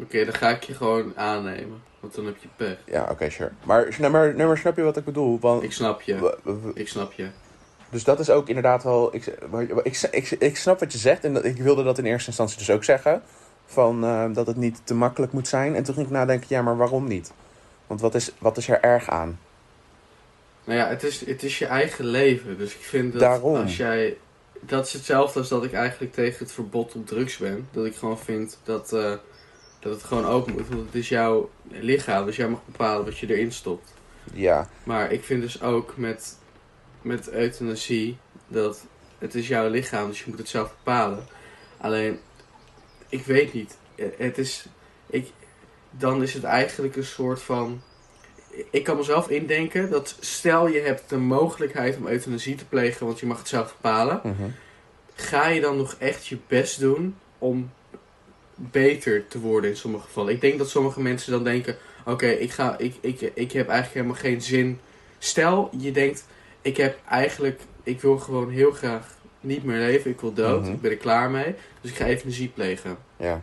Oké, dan ga ik je gewoon aannemen. Want dan heb je pech. Ja, oké, sure. Maar, maar, nee, maar snap je wat ik bedoel? Want, Ik snap je. Ik snap je. Dus dat is ook inderdaad wel. Ik, ik, ik, ik snap wat je zegt en dat, ik wilde dat in eerste instantie dus ook zeggen. Van, eh, dat het niet te makkelijk moet zijn. En toen ging ik nadenken, ja, maar waarom niet? Want wat is, wat is er erg aan? Nou ja, het is, het is je eigen leven. Dus ik vind dat Daarom. als jij... Dat is hetzelfde als dat ik eigenlijk tegen het verbod op drugs ben. Dat ik gewoon vind dat, eh, dat het gewoon open moet. Want het is jouw lichaam. Dus jij mag bepalen wat je erin stopt. Ja, Maar ik vind dus ook met, met euthanasie dat het is jouw lichaam. Dus je moet het zelf bepalen. Alleen, ik weet niet. Eh, Het is... Ik, dan is het eigenlijk een soort van... Ik kan mezelf indenken dat stel je hebt de mogelijkheid om euthanasie te plegen, want je mag het zelf bepalen. mhm. Ga je dan nog echt je best doen om beter te worden in sommige gevallen? Ik denk dat sommige mensen dan denken, oké, ik ga, ik, ik, ik heb eigenlijk helemaal geen zin. Stel, je denkt, ik heb eigenlijk, ik wil gewoon heel graag niet meer leven, ik wil dood, Mhm. ik ben er klaar mee, dus ik ga euthanasie plegen. ja.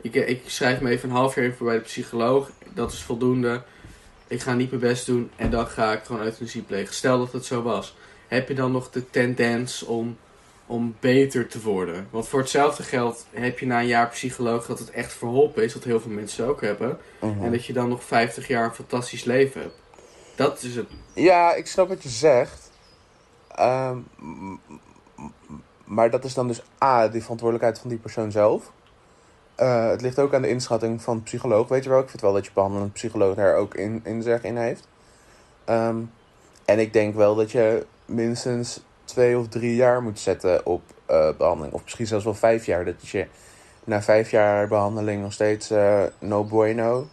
Ik, ik schrijf me even een half jaar voor bij de psycholoog. Dat is voldoende. Ik ga niet mijn best doen en dan ga ik gewoon euthanasie plegen. Stel dat het zo was. Heb je dan nog de tendens om, om beter te worden? Want voor hetzelfde geld heb je na een jaar psycholoog dat het echt verholpen is. Wat heel veel mensen ook hebben. mhm. En dat je dan nog 50 jaar een fantastisch leven hebt. Dat is het. Ja, ik snap wat je zegt. Ehm, maar dat is dan dus A, die verantwoordelijkheid van die persoon zelf. Eh, het ligt ook aan de inschatting van de psycholoog. Weet je wel, ik vind wel dat je behandelend psycholoog daar ook in, in zeg in heeft. Ehm, en ik denk wel dat je minstens twee of drie jaar moet zetten op eh, behandeling. Of misschien zelfs wel vijf jaar. Dat je na vijf jaar behandeling nog steeds eh, no bueno.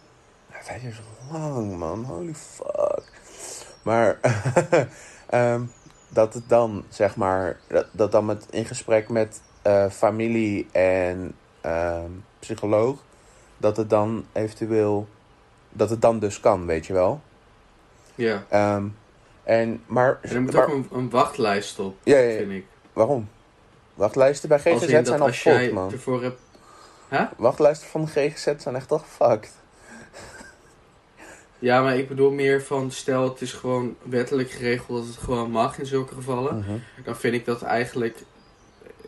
Nou, vijf jaar is lang, man. Holy fuck. Maar ehm, dat het dan, zeg maar, dat, dat dan met, in gesprek met eh, familie en ehm, psycholoog, dat het dan eventueel, dat het dan dus kan, weet je wel. Ja. Ehm, en, maar, En er moet maar- ook een, een wachtlijst op, ja, ja, ja. vind ik. waarom? Wachtlijsten bij GGZ zijn al als jij man. ervoor hebt... Wachtlijsten van de GGZ zijn echt toch fucked. Ja, maar ik bedoel meer van, stel het is gewoon wettelijk geregeld dat het gewoon mag in zulke gevallen. Mhm. Dan vind ik dat eigenlijk,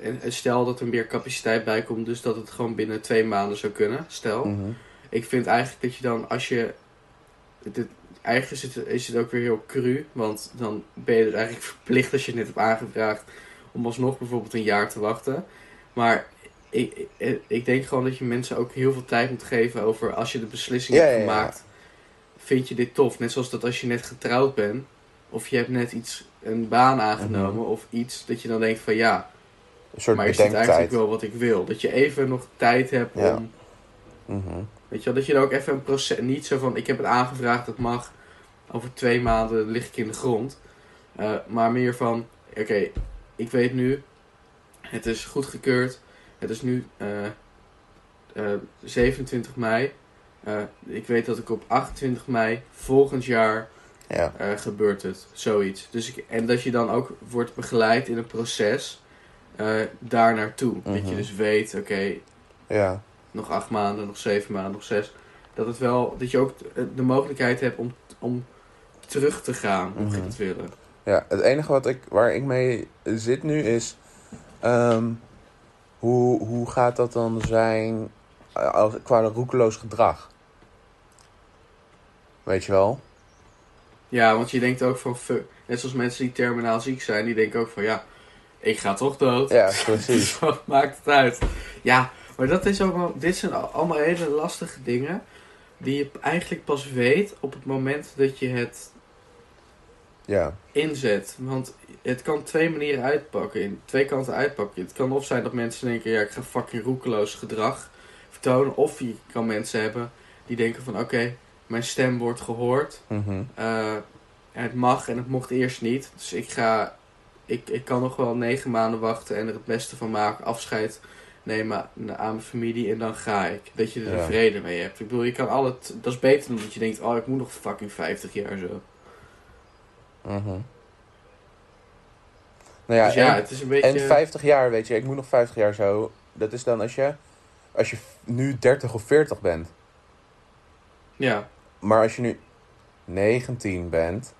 en en stel dat er meer capaciteit bij komt, dus dat het gewoon binnen twee maanden zou kunnen, stel. Mhm. Ik vind eigenlijk dat je dan, als je, dit, eigenlijk is het, is het ook weer heel cru, want dan ben je dus eigenlijk verplicht als je het net hebt aangevraagd, om alsnog bijvoorbeeld een jaar te wachten. Maar ik, ik, ik denk gewoon dat je mensen ook heel veel tijd moet geven over als je de beslissing Ja, hebt ja, ja. gemaakt. Vind je dit tof? Net zoals dat als je net getrouwd bent, of je hebt net iets, een baan aangenomen, Mhm. of iets dat je dan denkt van ja, Een soort maar is dit eigenlijk wel wat ik wil? Dat je even nog tijd hebt om Mhm. Weet je wel, dat je dan ook even een proces... Niet zo van, ik heb het aangevraagd, dat mag. Over twee maanden lig ik in de grond. Eh, maar meer van, oké, ik weet nu... Het is goedgekeurd. Het is nu eh, eh, 27 mei. Eh, ik weet dat ik op 28 mei volgend jaar Ja. eh, gebeurt het. Zoiets. Dus ik, en dat je dan ook wordt begeleid in een proces eh, daar naartoe. Dat je Mhm. dus weet, oké, Ja. Nog acht maanden, nog zeven maanden, nog zes. Dat, het wel, dat je ook de mogelijkheid hebt om, om terug te gaan, mocht je Mhm. het willen. Ja, het enige wat ik, waar ik mee zit nu is... ehm, hoe, hoe gaat dat dan zijn eh, als, qua roekeloos gedrag? Weet je wel? Ja, want je denkt ook van, fuck, net zoals mensen die terminaal ziek zijn, die denken ook van, ja, ik ga toch dood. Ja, precies. wat maakt het uit? Ja, maar dat is ook wel, dit zijn al- allemaal hele lastige dingen, die je eigenlijk pas weet op het moment dat je het Ja. inzet. Want het kan twee manieren uitpakken, in twee kanten uitpakken. Het kan of zijn dat mensen denken, ja, ik ga fucking roekeloos gedrag vertonen. Of je kan mensen hebben die denken van, oké, mijn stem wordt gehoord. Eh, het mag en het mocht eerst niet. Dus ik ga, ik, ik kan nog wel negen maanden wachten en er het beste van maken. Afscheid nemen aan aan mijn familie en dan ga ik. Dat je er Ja. vrede mee hebt. Ik bedoel, je kan al het, dat is beter dan dat je denkt, oh, ik moet nog fucking 50 jaar zo. Mhm. Nou ja, dus ja, en, het is een beetje... en 50 jaar, weet je, ik moet nog 50 jaar zo. Dat is dan als je, als je nu 30 of 40 bent. Ja, Maar als je nu 19 bent,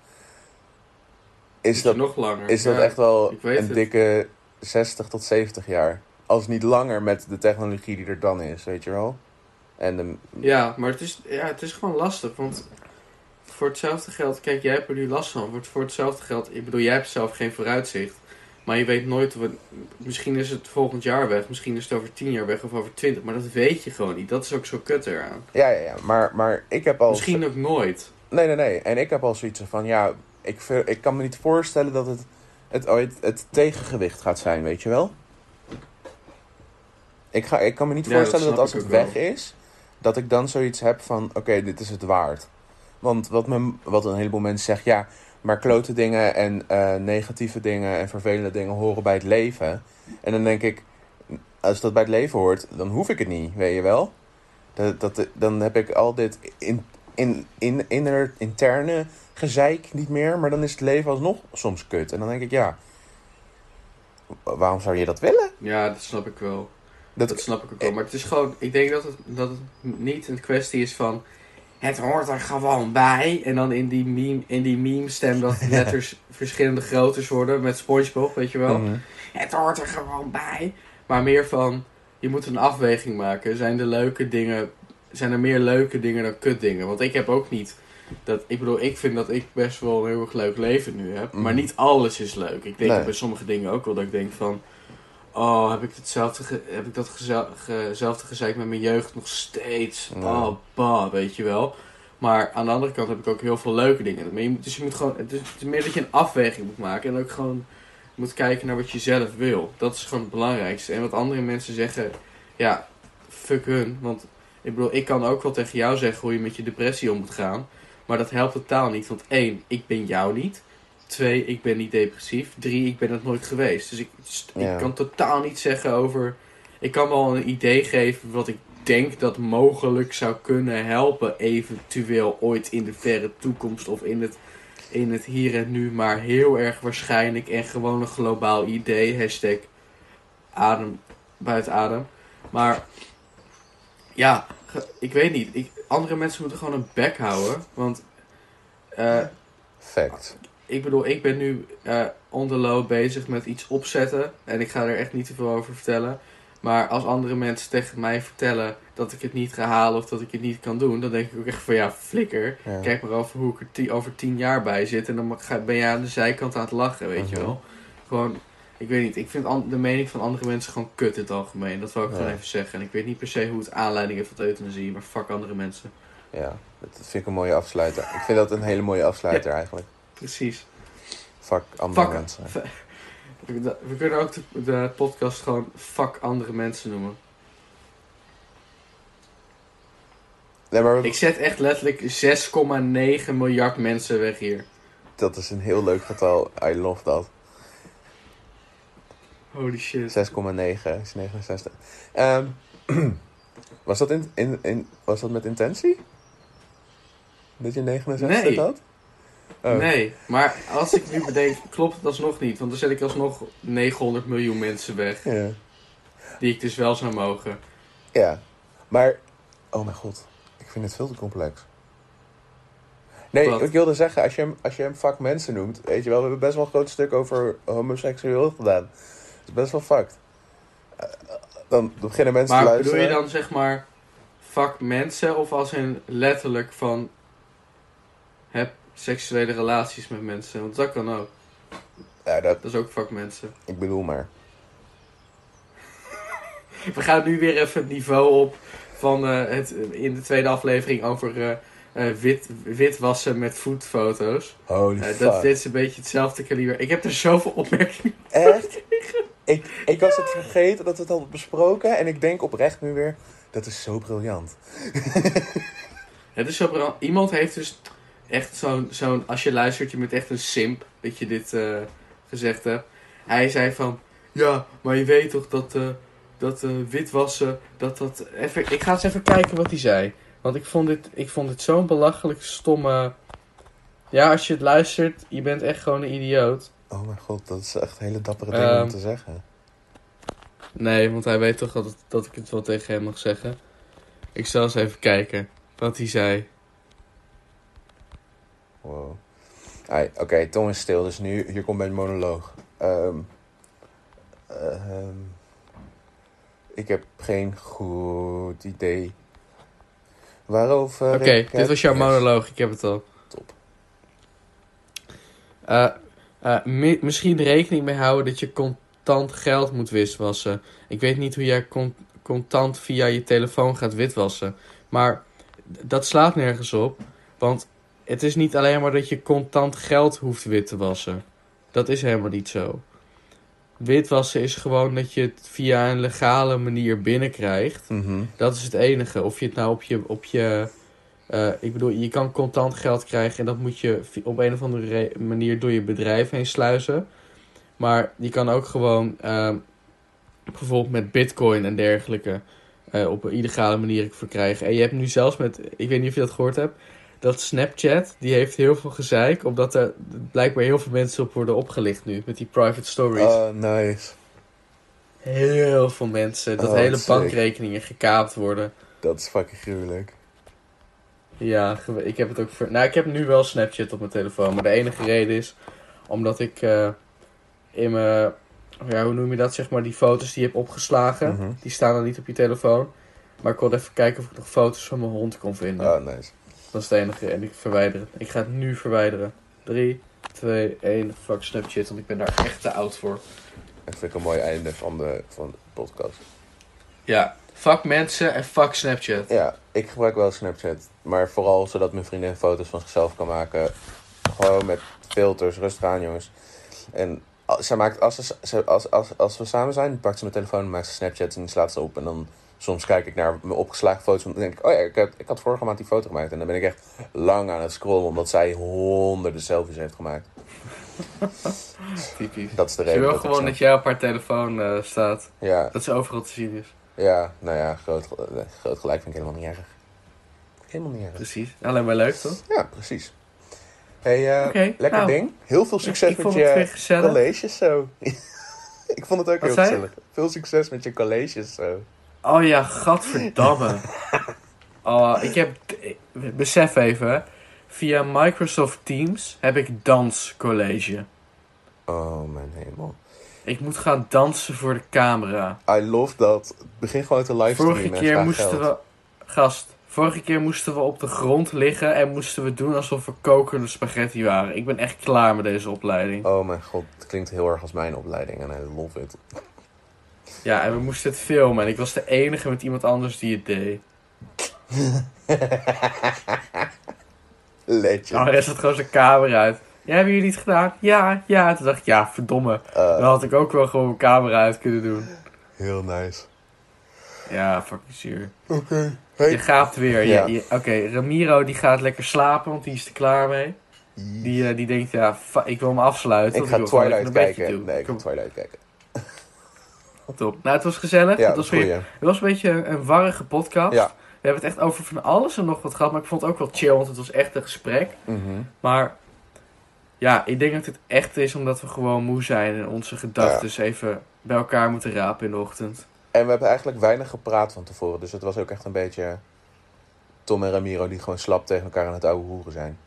is dat, nog langer. is dat Ja, echt wel een het. dikke 60 tot 70 jaar. Als niet langer met de technologie die er dan is, weet je wel. En de, Ja, maar het is, ja, het is gewoon lastig, want voor hetzelfde geld, kijk, jij hebt er nu last van. Voor, voor hetzelfde geld, ik bedoel, jij hebt zelf geen vooruitzicht. Maar je weet nooit, wat, misschien is het volgend jaar weg, misschien is het over 10 jaar weg of over 20. Maar dat weet je gewoon niet. Dat is ook zo kut eraan. ja, ja, ja, maar, maar ik heb al... Misschien ook nooit. Nee, nee, nee. En ik heb al zoiets van, ja, ik, ik kan me niet voorstellen dat het, het ooit het tegengewicht gaat zijn, weet je wel? Ik, ga, ik kan me niet Ja, voorstellen dat, als het weg is, dat ik dan zoiets heb van, oké, dit is het waard. Want wat, me, wat een heleboel mensen zeggen, ja, maar klote dingen en eh, negatieve dingen en vervelende dingen horen bij het leven. En dan denk ik, als dat bij het leven hoort, dan hoef ik het niet, weet je wel? Dat, dat, dan heb ik al dit in, in, in, inner, interne gezeik niet meer, maar dan is het leven alsnog soms kut. En dan denk ik, ja, waarom zou je dat willen? Ja, dat snap ik wel. Dat, Dat snap ik ook wel. Maar het is gewoon, ik denk dat het, dat het niet een kwestie is van. Het hoort er gewoon bij. En dan in die meme, in die meme stem dat de letters verschillende groottes worden met SpongeBob, weet je wel. Mhm. Het hoort er gewoon bij. Maar meer van, je moet een afweging maken. Zijn er leuke dingen, zijn er meer leuke dingen dan kut dingen? Want ik heb ook niet, dat, ik bedoel, ik vind dat ik best wel een heel erg leuk leven nu heb. Maar Mhm. niet alles is leuk. Ik denk Nee. bij sommige dingen ook wel dat ik denk van, Oh, heb ik, hetzelfde heb ik dat gezelfde gezeik met mijn jeugd nog steeds. Oh, bah, weet je wel. Maar aan de andere kant heb ik ook heel veel leuke dingen. Maar je moet, dus je moet gewoon, het is, het is meer dat je een afweging moet maken. En ook gewoon moet kijken naar wat je zelf wil. Dat is gewoon het belangrijkste. En wat andere mensen zeggen, ja, fuck hun. Want ik bedoel, ik kan ook wel tegen jou zeggen hoe je met je depressie om moet gaan. Maar dat helpt totaal niet. Want één, ik ben jou niet. Twee, ik ben niet depressief. Drie, ik ben het nooit geweest. Dus ik, Ja. ik kan totaal niet zeggen over... Ik kan wel een idee geven wat ik denk dat mogelijk zou kunnen helpen. Eventueel ooit in de verre toekomst of in het, in het hier en nu. Maar heel erg waarschijnlijk en gewoon een globaal idee. Hashtag adem buiten adem. Maar ja, ik weet niet. Ik, andere mensen moeten gewoon een bek houden. Want eh, Fact. Ik bedoel, ik ben nu eh on the low bezig met iets opzetten. En ik ga er echt niet te veel over vertellen. Maar als andere mensen tegen mij vertellen dat ik het niet ga halen of dat ik het niet kan doen, dan denk ik ook echt van ja, flikker. Ja. Kijk maar over hoe ik er over tien jaar bij zit. En dan ga- ben je aan de zijkant aan het lachen, weet je Mhm. wel. Gewoon, ik weet niet. Ik vind de mening van andere mensen gewoon kut in het algemeen. Dat wil ik Ja. gewoon even zeggen. En ik weet niet per se hoe het aanleiding heeft tot euthanasie, maar fuck andere mensen. Ja, dat vind ik een mooie afsluiter. Ik vind dat een hele mooie afsluiter eigenlijk. Precies. Fuck andere Fuck. mensen. We kunnen ook de, de podcast gewoon fuck andere mensen noemen. Nee, maar Ik zet echt letterlijk 6,9 miljard mensen weg hier. dat is een heel leuk getal. I love dat. Holy shit. 6,9 is 69. Ehm, was, dat in, in, in, was dat met intentie? Dat je 69 Nee. had? Oh. Nee, maar als ik nu bedenk, klopt het alsnog niet. Want dan zet ik alsnog 900 miljoen mensen weg. Ja. Die ik dus wel zou mogen. ja. Maar, oh mijn god. Ik vind het veel te complex. Nee, Wat? ik wilde zeggen, als je, hem, als je hem fuck mensen noemt, weet je wel, we hebben best wel een groot stuk over homoseksueel gedaan. Dat is best wel fucked. Eh, dan beginnen mensen te Maar luisteren. bedoel je dan zeg maar fuck mensen of als in letterlijk van heb seksuele relaties met mensen? Want dat kan ook. Ja, dat, Dat is ook fuck mensen. ik bedoel maar. We gaan nu weer even het niveau op van eh, het in de tweede aflevering over eh, eh, wit, witwassen met voetfoto's. Holy fuck. dat, dit is een beetje hetzelfde kaliber. Ik heb er zoveel opmerkingen. Echt? ik, ik was het vergeten dat we het hadden besproken. En ik denk oprecht nu weer, dat is zo briljant. Het is zo bra- Iemand heeft dus echt zo'n, zo'n, als je luistert, je bent echt een simp dat je dit eh, gezegd hebt. Hij zei van, ja, maar je weet toch dat, eh, dat eh, witwassen, dat dat... Even, ik ga eens even kijken wat hij zei. Want ik vond dit, ik vond dit zo'n belachelijk stomme... Ja, als je het luistert, je bent echt gewoon een idioot. Oh mijn god, dat is echt hele dappere dingen Ehm. om te zeggen. Nee, want hij weet toch dat, dat ik het wel tegen hem mag zeggen. Ik zal eens even kijken wat hij zei. Wow. Oké, Tom is stil, dus nu, hier komt mijn monoloog. Ehm, ehm, ik heb geen goed idee. Waarover Oké, dit was jouw monoloog, ik heb het al. Top. Eh, eh, mi- misschien rekening mee houden dat je contant geld moet witwassen. Ik weet niet hoe jij con- contant via je telefoon gaat witwassen. Maar dat slaat nergens op. Want het is niet alleen maar dat je contant geld hoeft wit te wassen. Dat is helemaal niet zo. Witwassen is gewoon dat je het via een legale manier binnenkrijgt. Mhm. Dat is het enige. Of je het nou op je. Op je eh, ik bedoel, je kan contant geld krijgen en dat moet je op een of andere re- manier door je bedrijf heen sluizen. Maar je kan ook gewoon ehm, bijvoorbeeld met bitcoin en dergelijke eh, op een illegale manier verkrijgen. En je hebt nu zelfs met, ik weet niet of je dat gehoord hebt, dat Snapchat, die heeft heel veel gezeik, omdat er blijkbaar heel veel mensen op worden opgelicht nu, met die private stories. Oh, nice. Heel veel mensen, dat Oh, hele sick. bankrekeningen gekaapt worden. Dat is fucking gruwelijk. Ja, ik heb het ook ver... Nou, ik heb nu wel Snapchat op mijn telefoon. Maar de enige reden is omdat ik eh, in mijn... Ja, hoe noem je dat? Zeg maar, die foto's die je hebt opgeslagen. Mhm. Die staan dan niet op je telefoon. Maar ik wilde even kijken of ik nog foto's van mijn hond kon vinden. Oh, nice. Dat is enige. En ik verwijder het. Ik ga het nu verwijderen. 3, 2, 1. Fuck Snapchat, want ik ben daar echt te oud voor. Dat vind ik een mooi einde van de, van de podcast. Ja, fuck mensen en fuck Snapchat. Ja, ik gebruik wel Snapchat. Maar vooral zodat mijn vriendin foto's van zichzelf kan maken. Gewoon met filters, rustig aan jongens. En als, zij maakt, als, ze, ze- als, als, als we samen zijn, pakt ze mijn telefoon en maakt ze Snapchat en slaat ze op. En dan soms kijk ik naar mijn opgeslagen foto's en dan denk ik, oh ja, ik, heb, ik had vorige maand die foto gemaakt. En dan ben ik echt lang aan het scrollen, omdat zij honderden selfies heeft gemaakt. Typisch. Dat is de Ze reden. wil dat ik gewoon dat jij op haar telefoon eh, staat. Ja, Dat ze overal te zien is. ja, nou ja, groot, eh, groot gelijk vind ik helemaal niet erg. Helemaal niet erg. Precies. Alleen maar leuk, toch? Ja, precies. hey, Oké, lekker nou. ding. Heel veel succes met je colleges zo. ik vond het ook Wat heel je? gezellig. Veel succes met je colleges zo. Oh ja, gadverdamme. oh, ik heb... Besef even. Via Microsoft Teams heb ik danscollege. Oh mijn hemel. Ik moet gaan dansen voor de camera. I love dat. Begin gewoon te livestreamen Vorige keer moesten geld. we... Gast, vorige keer moesten we op de grond liggen en moesten we doen alsof we kokende spaghetti waren. Ik ben echt klaar met deze opleiding. Oh mijn god, het klinkt heel erg als mijn opleiding en I love it. Ja, en we moesten het filmen en ik was de enige met iemand anders die het deed. Legend. Nou, er zat gewoon zijn camera uit. Ja, hebben jullie het gedaan? Ja, ja. Toen dacht ik, ja, verdomme. Eh, Dan had ik ook wel gewoon mijn camera uit kunnen doen. heel nice. Ja, fucking zuur. Oké. Je Hey. gaapt weer. Ja. Oké, Ramiro die gaat lekker slapen, want die is er klaar mee. Die, eh, die denkt, ja, ik wil hem afsluiten. ik ga Twilight kijken. Nee, ik ga Twilight kijken. Top. Nou, het was gezellig. Ja, het, was weer, het was een beetje een warrige podcast. Ja. We hebben het echt over van alles en nog wat gehad. Maar ik vond het ook wel chill, want het was echt een gesprek. Mhm. Maar ja, ik denk dat het echt is omdat we gewoon moe zijn en onze gedachten even bij elkaar moeten rapen in de ochtend. En we hebben eigenlijk weinig gepraat van tevoren. Dus het was ook echt een beetje Tom en Ramiro die gewoon slap tegen elkaar aan het ouwe hoeren zijn.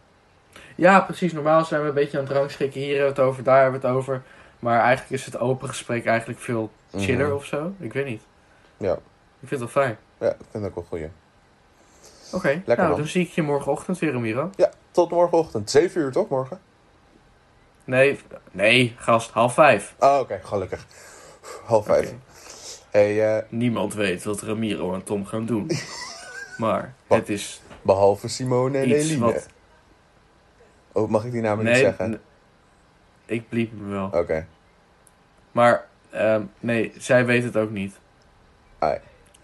Ja, precies. Normaal zijn we een beetje aan het rangschikken. Hier hebben we het over, daar hebben we het over. Maar eigenlijk is het open gesprek eigenlijk veel chiller Mhm. of zo. Ik weet niet. Ja. Ik vind het wel fijn. Ja, ik vind het ook wel goeie. Oké, Lekker, nou dan zie ik je morgenochtend weer, Ramiro. Ja, tot morgenochtend. 7 uur toch, morgen? Nee, nee, gast, half vijf. Ah, oké, gelukkig. Half vijf. Hey, eh, Niemand weet wat Ramiro en Tom gaan doen. maar Wat? het is behalve Simone en Eline. wat... Oh, mag ik die namen Nee, niet zeggen? ik bliep hem wel. Oké. Maar ehm, nee, zij weet het ook niet. Ai.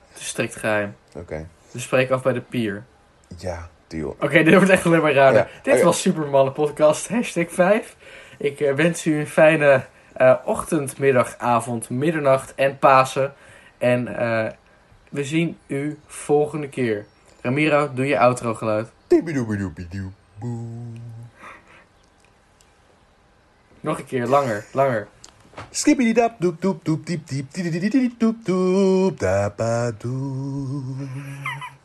Het is strikt geheim. Oké. We spreken af bij de pier. Ja, deal. Oké, dit wordt echt alleen maar raar. Ja, Dit was Supermannen Podcast, hashtag 5. Ik eh, wens u een fijne eh, ochtend, middag, avond, middernacht en Pasen. En eh, we zien u volgende keer. Ramiro, doe je outro geluid. Nog een keer, langer, langer. Skippity-dap, doep, doep, doep, diep, diep, diep, diep, diep, doep, doep, dapa, doep.